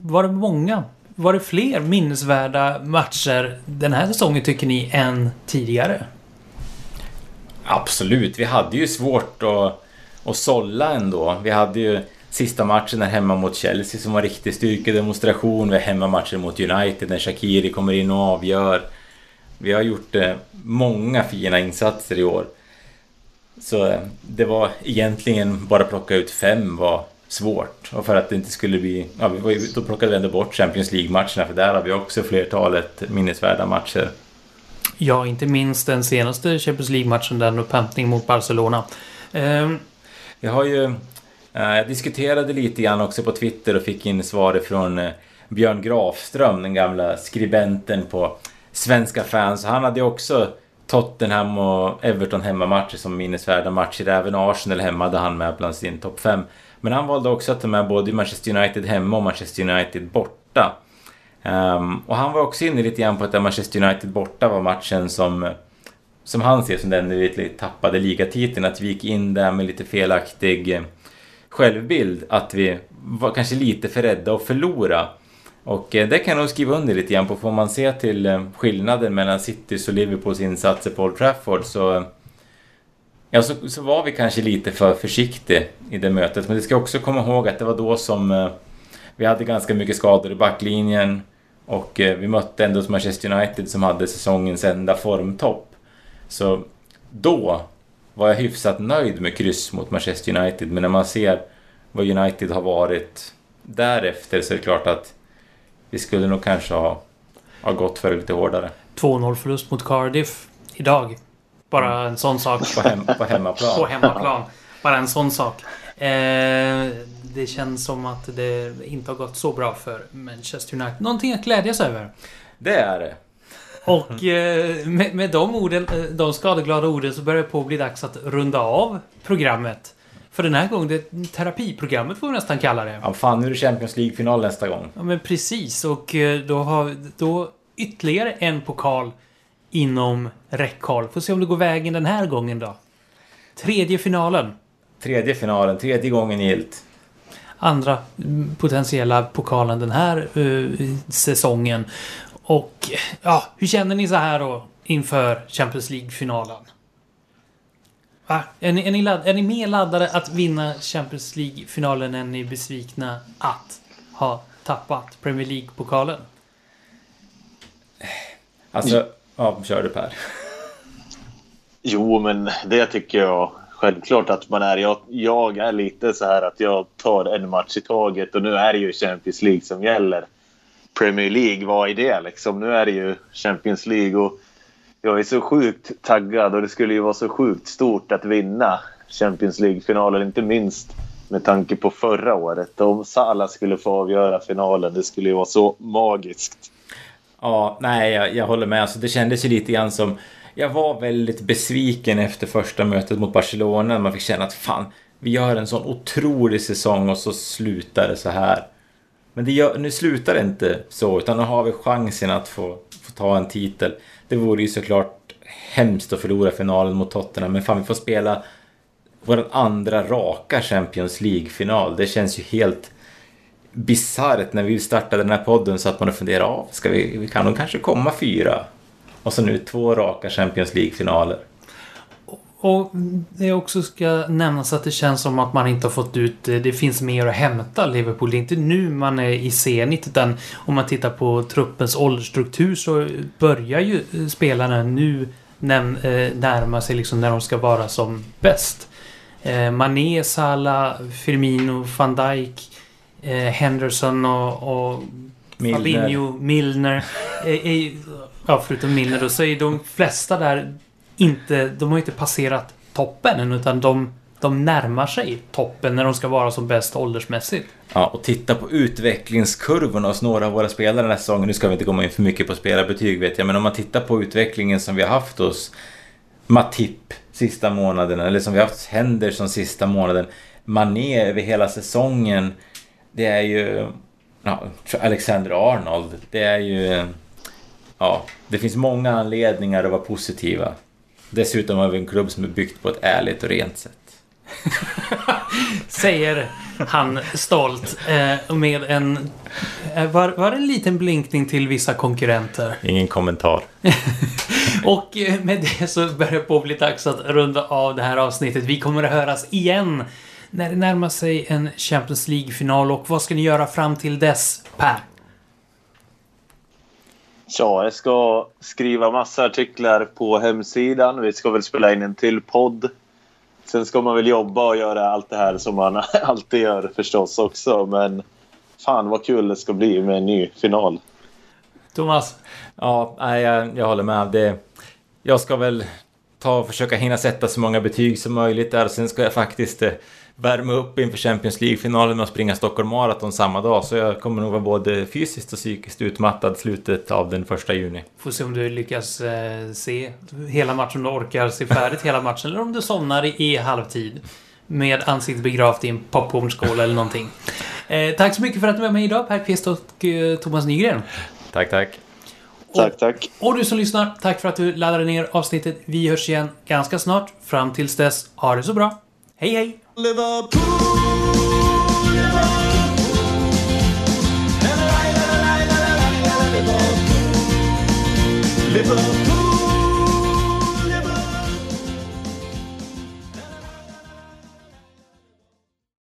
Speaker 2: var det många? Var det fler minnesvärda matcher den här säsongen tycker ni än tidigare?
Speaker 3: Absolut, vi hade ju svårt att, och sålla ändå. Vi hade ju sista matchen där hemma mot Chelsea som var riktig styrkedemonstration. Vi har hemmamatchen mot United när Shakiri kommer in och avgör. Vi har gjort eh, många fina insatser i år. Så eh, det var egentligen bara plocka ut fem var svårt. Och för att det inte skulle bli... Ja, vi var ju- då plockade vi ändå bort Champions League-matcherna för där har vi också flertalet minnesvärda matcher.
Speaker 2: Ja, inte minst den senaste Champions League-matchen, den upphämtning mot Barcelona. Ehm,
Speaker 3: jag har ju... Eh, jag diskuterade lite grann också på Twitter och fick in svar från eh, Björn Grafström, den gamla skribenten på Svenska fans. Han hade ju också Tottenham och Everton hemmamatcher som minnesvärda matcher. Även Arsenal hemma hade han med bland sin topp 5. Men han valde också att ta med både Manchester United hemma och Manchester United borta. Um, och han var också inne lite grann på att Manchester United borta var matchen som eh, som han ser som den vi lite tappade ligatiteln, att vi gick in där med lite felaktig eh, självbild. Att vi var kanske lite för rädda att förlora. Och eh, det kan jag nog skriva under lite grann på. Får man se till eh, skillnaden mellan Citys och Liverpools insatser på Old Trafford så... Ja, så, så var vi kanske lite för försiktiga i det mötet. Men det ska också komma ihåg att det var då som vi hade ganska mycket skador i backlinjen. Och vi mötte ändå Manchester United som hade säsongens enda formtopp. Så då var jag hyfsat nöjd med kryss mot Manchester United. Men när man ser vad United har varit därefter så är det klart att vi skulle nog kanske ha, ha gått för det lite hårdare.
Speaker 2: 2-0 förlust mot Cardiff idag. Bara en sån sak.
Speaker 3: På, hem, på hemmaplan.
Speaker 2: På hemmaplan. Bara en sån sak. Eh, det känns som att det inte har gått så bra för Manchester United. Någonting att glädjas över.
Speaker 3: Det är det.
Speaker 2: Och eh, med, med de, orden, eh, de skadeglada orden så börjar det på att bli dags att runda av programmet. För den här gången, det terapiprogrammet får vi nästan kalla det.
Speaker 3: Ja, fan, nu är det Champions League-final nästa gång.
Speaker 2: Ja men precis och eh, då har då ytterligare en pokal inom räckhåll. Får se om det går vägen den här gången då. Tredje finalen.
Speaker 3: Tredje finalen, tredje gången gilt.
Speaker 2: Andra mm, potentiella pokalen den här eh, säsongen. Och ja, hur känner ni så här då inför Champions League-finalen? Va? Är, ni, är, ni ladd, är ni mer laddade att vinna Champions League-finalen än ni är besvikna att ha tappat Premier League-pokalen?
Speaker 3: Alltså, ja, kör du Per.
Speaker 4: Jo, men det tycker jag självklart att man är. Jag, jag är lite så här att jag tar en match i taget och nu är det ju Champions League som gäller. Premier League, vad är det liksom? Nu är det ju Champions League och jag är så sjukt taggad och det skulle ju vara så sjukt stort att vinna Champions League-finalen, inte minst med tanke på förra året. Om Salah skulle få avgöra finalen, det skulle ju vara så magiskt.
Speaker 3: Ja, nej, jag, jag håller med. Alltså, det kändes ju lite grann som... Jag var väldigt besviken efter första mötet mot Barcelona. Man fick känna att fan, vi gör en sån otrolig säsong och så slutar det så här. Men det gör, nu slutar det inte så, utan nu har vi chansen att få, få ta en titel. Det vore ju såklart hemskt att förlora finalen mot Tottenham, men fan, vi får spela vår andra raka Champions League-final. Det känns ju helt bisarrt när vi startade den här podden så att man funderar av, ska vi, vi kan nog kanske komma fyra. Och så nu två raka Champions League-finaler.
Speaker 2: Och det också ska nämnas att det känns som att man inte har fått ut... Det finns mer att hämta Liverpool. Det är inte nu man är i senit utan om man tittar på truppens åldersstruktur så börjar ju spelarna nu eh, närma sig liksom när de ska vara som bäst. Eh, Mané, Salah, Firmino, van Dijk, eh, Henderson och, och
Speaker 3: Milner.
Speaker 2: Fabinho, Milner. Eh, eh, ja, förutom Milner då, så är de flesta där inte... De har inte passerat toppen än, utan de, de närmar sig toppen när de ska vara som bäst åldersmässigt.
Speaker 3: Ja, och titta på utvecklingskurvorna hos några av våra spelare den här säsongen. Nu ska vi inte komma in för mycket på spelarbetyg vet jag, men om man tittar på utvecklingen som vi har haft hos Matip sista månaden, eller som vi har haft händer som sista månaden, Mané över hela säsongen. Det är ju... Ja, Alexander Arnold, det är ju... Ja, det finns många anledningar att vara positiva. Dessutom har vi en klubb som är byggt på ett ärligt och rent sätt.
Speaker 2: Säger han stolt. Eh, med en... Eh, var, var en liten blinkning till vissa konkurrenter?
Speaker 3: Ingen kommentar.
Speaker 2: Och eh, med det så börjar det på bli dags att runda av det här avsnittet. Vi kommer att höras igen när det närmar sig en Champions League-final. Och vad ska ni göra fram till dess, Per?
Speaker 4: Ja, jag ska skriva massa artiklar på hemsidan. Vi ska väl spela in en till podd. Sen ska man väl jobba och göra allt det här som man alltid gör förstås också. Men fan vad kul det ska bli med en ny final.
Speaker 2: Thomas?
Speaker 3: Ja, jag, jag håller med. Det, jag ska väl ta och försöka hinna sätta så många betyg som möjligt där. Sen ska jag faktiskt eh, värma upp inför Champions League-finalen att springa Stockholm Marathon samma dag. Så jag kommer nog vara både fysiskt och psykiskt utmattad slutet av den första juni.
Speaker 2: Får se om du lyckas eh, se hela matchen, om du orkar se färdigt hela matchen. Eller om du somnar i, i halvtid. Med ansiktet begravt i en popcornskål eller någonting. Eh, tack så mycket för att du var med idag, Per Kvist och eh, Thomas Nygren.
Speaker 3: Tack, tack.
Speaker 4: Tack, tack.
Speaker 2: Och du som lyssnar, tack för att du laddade ner avsnittet. Vi hörs igen ganska snart. Fram tills dess, ha det så bra. Hej hej!
Speaker 1: Liverpool, Liverpool, Liverpool.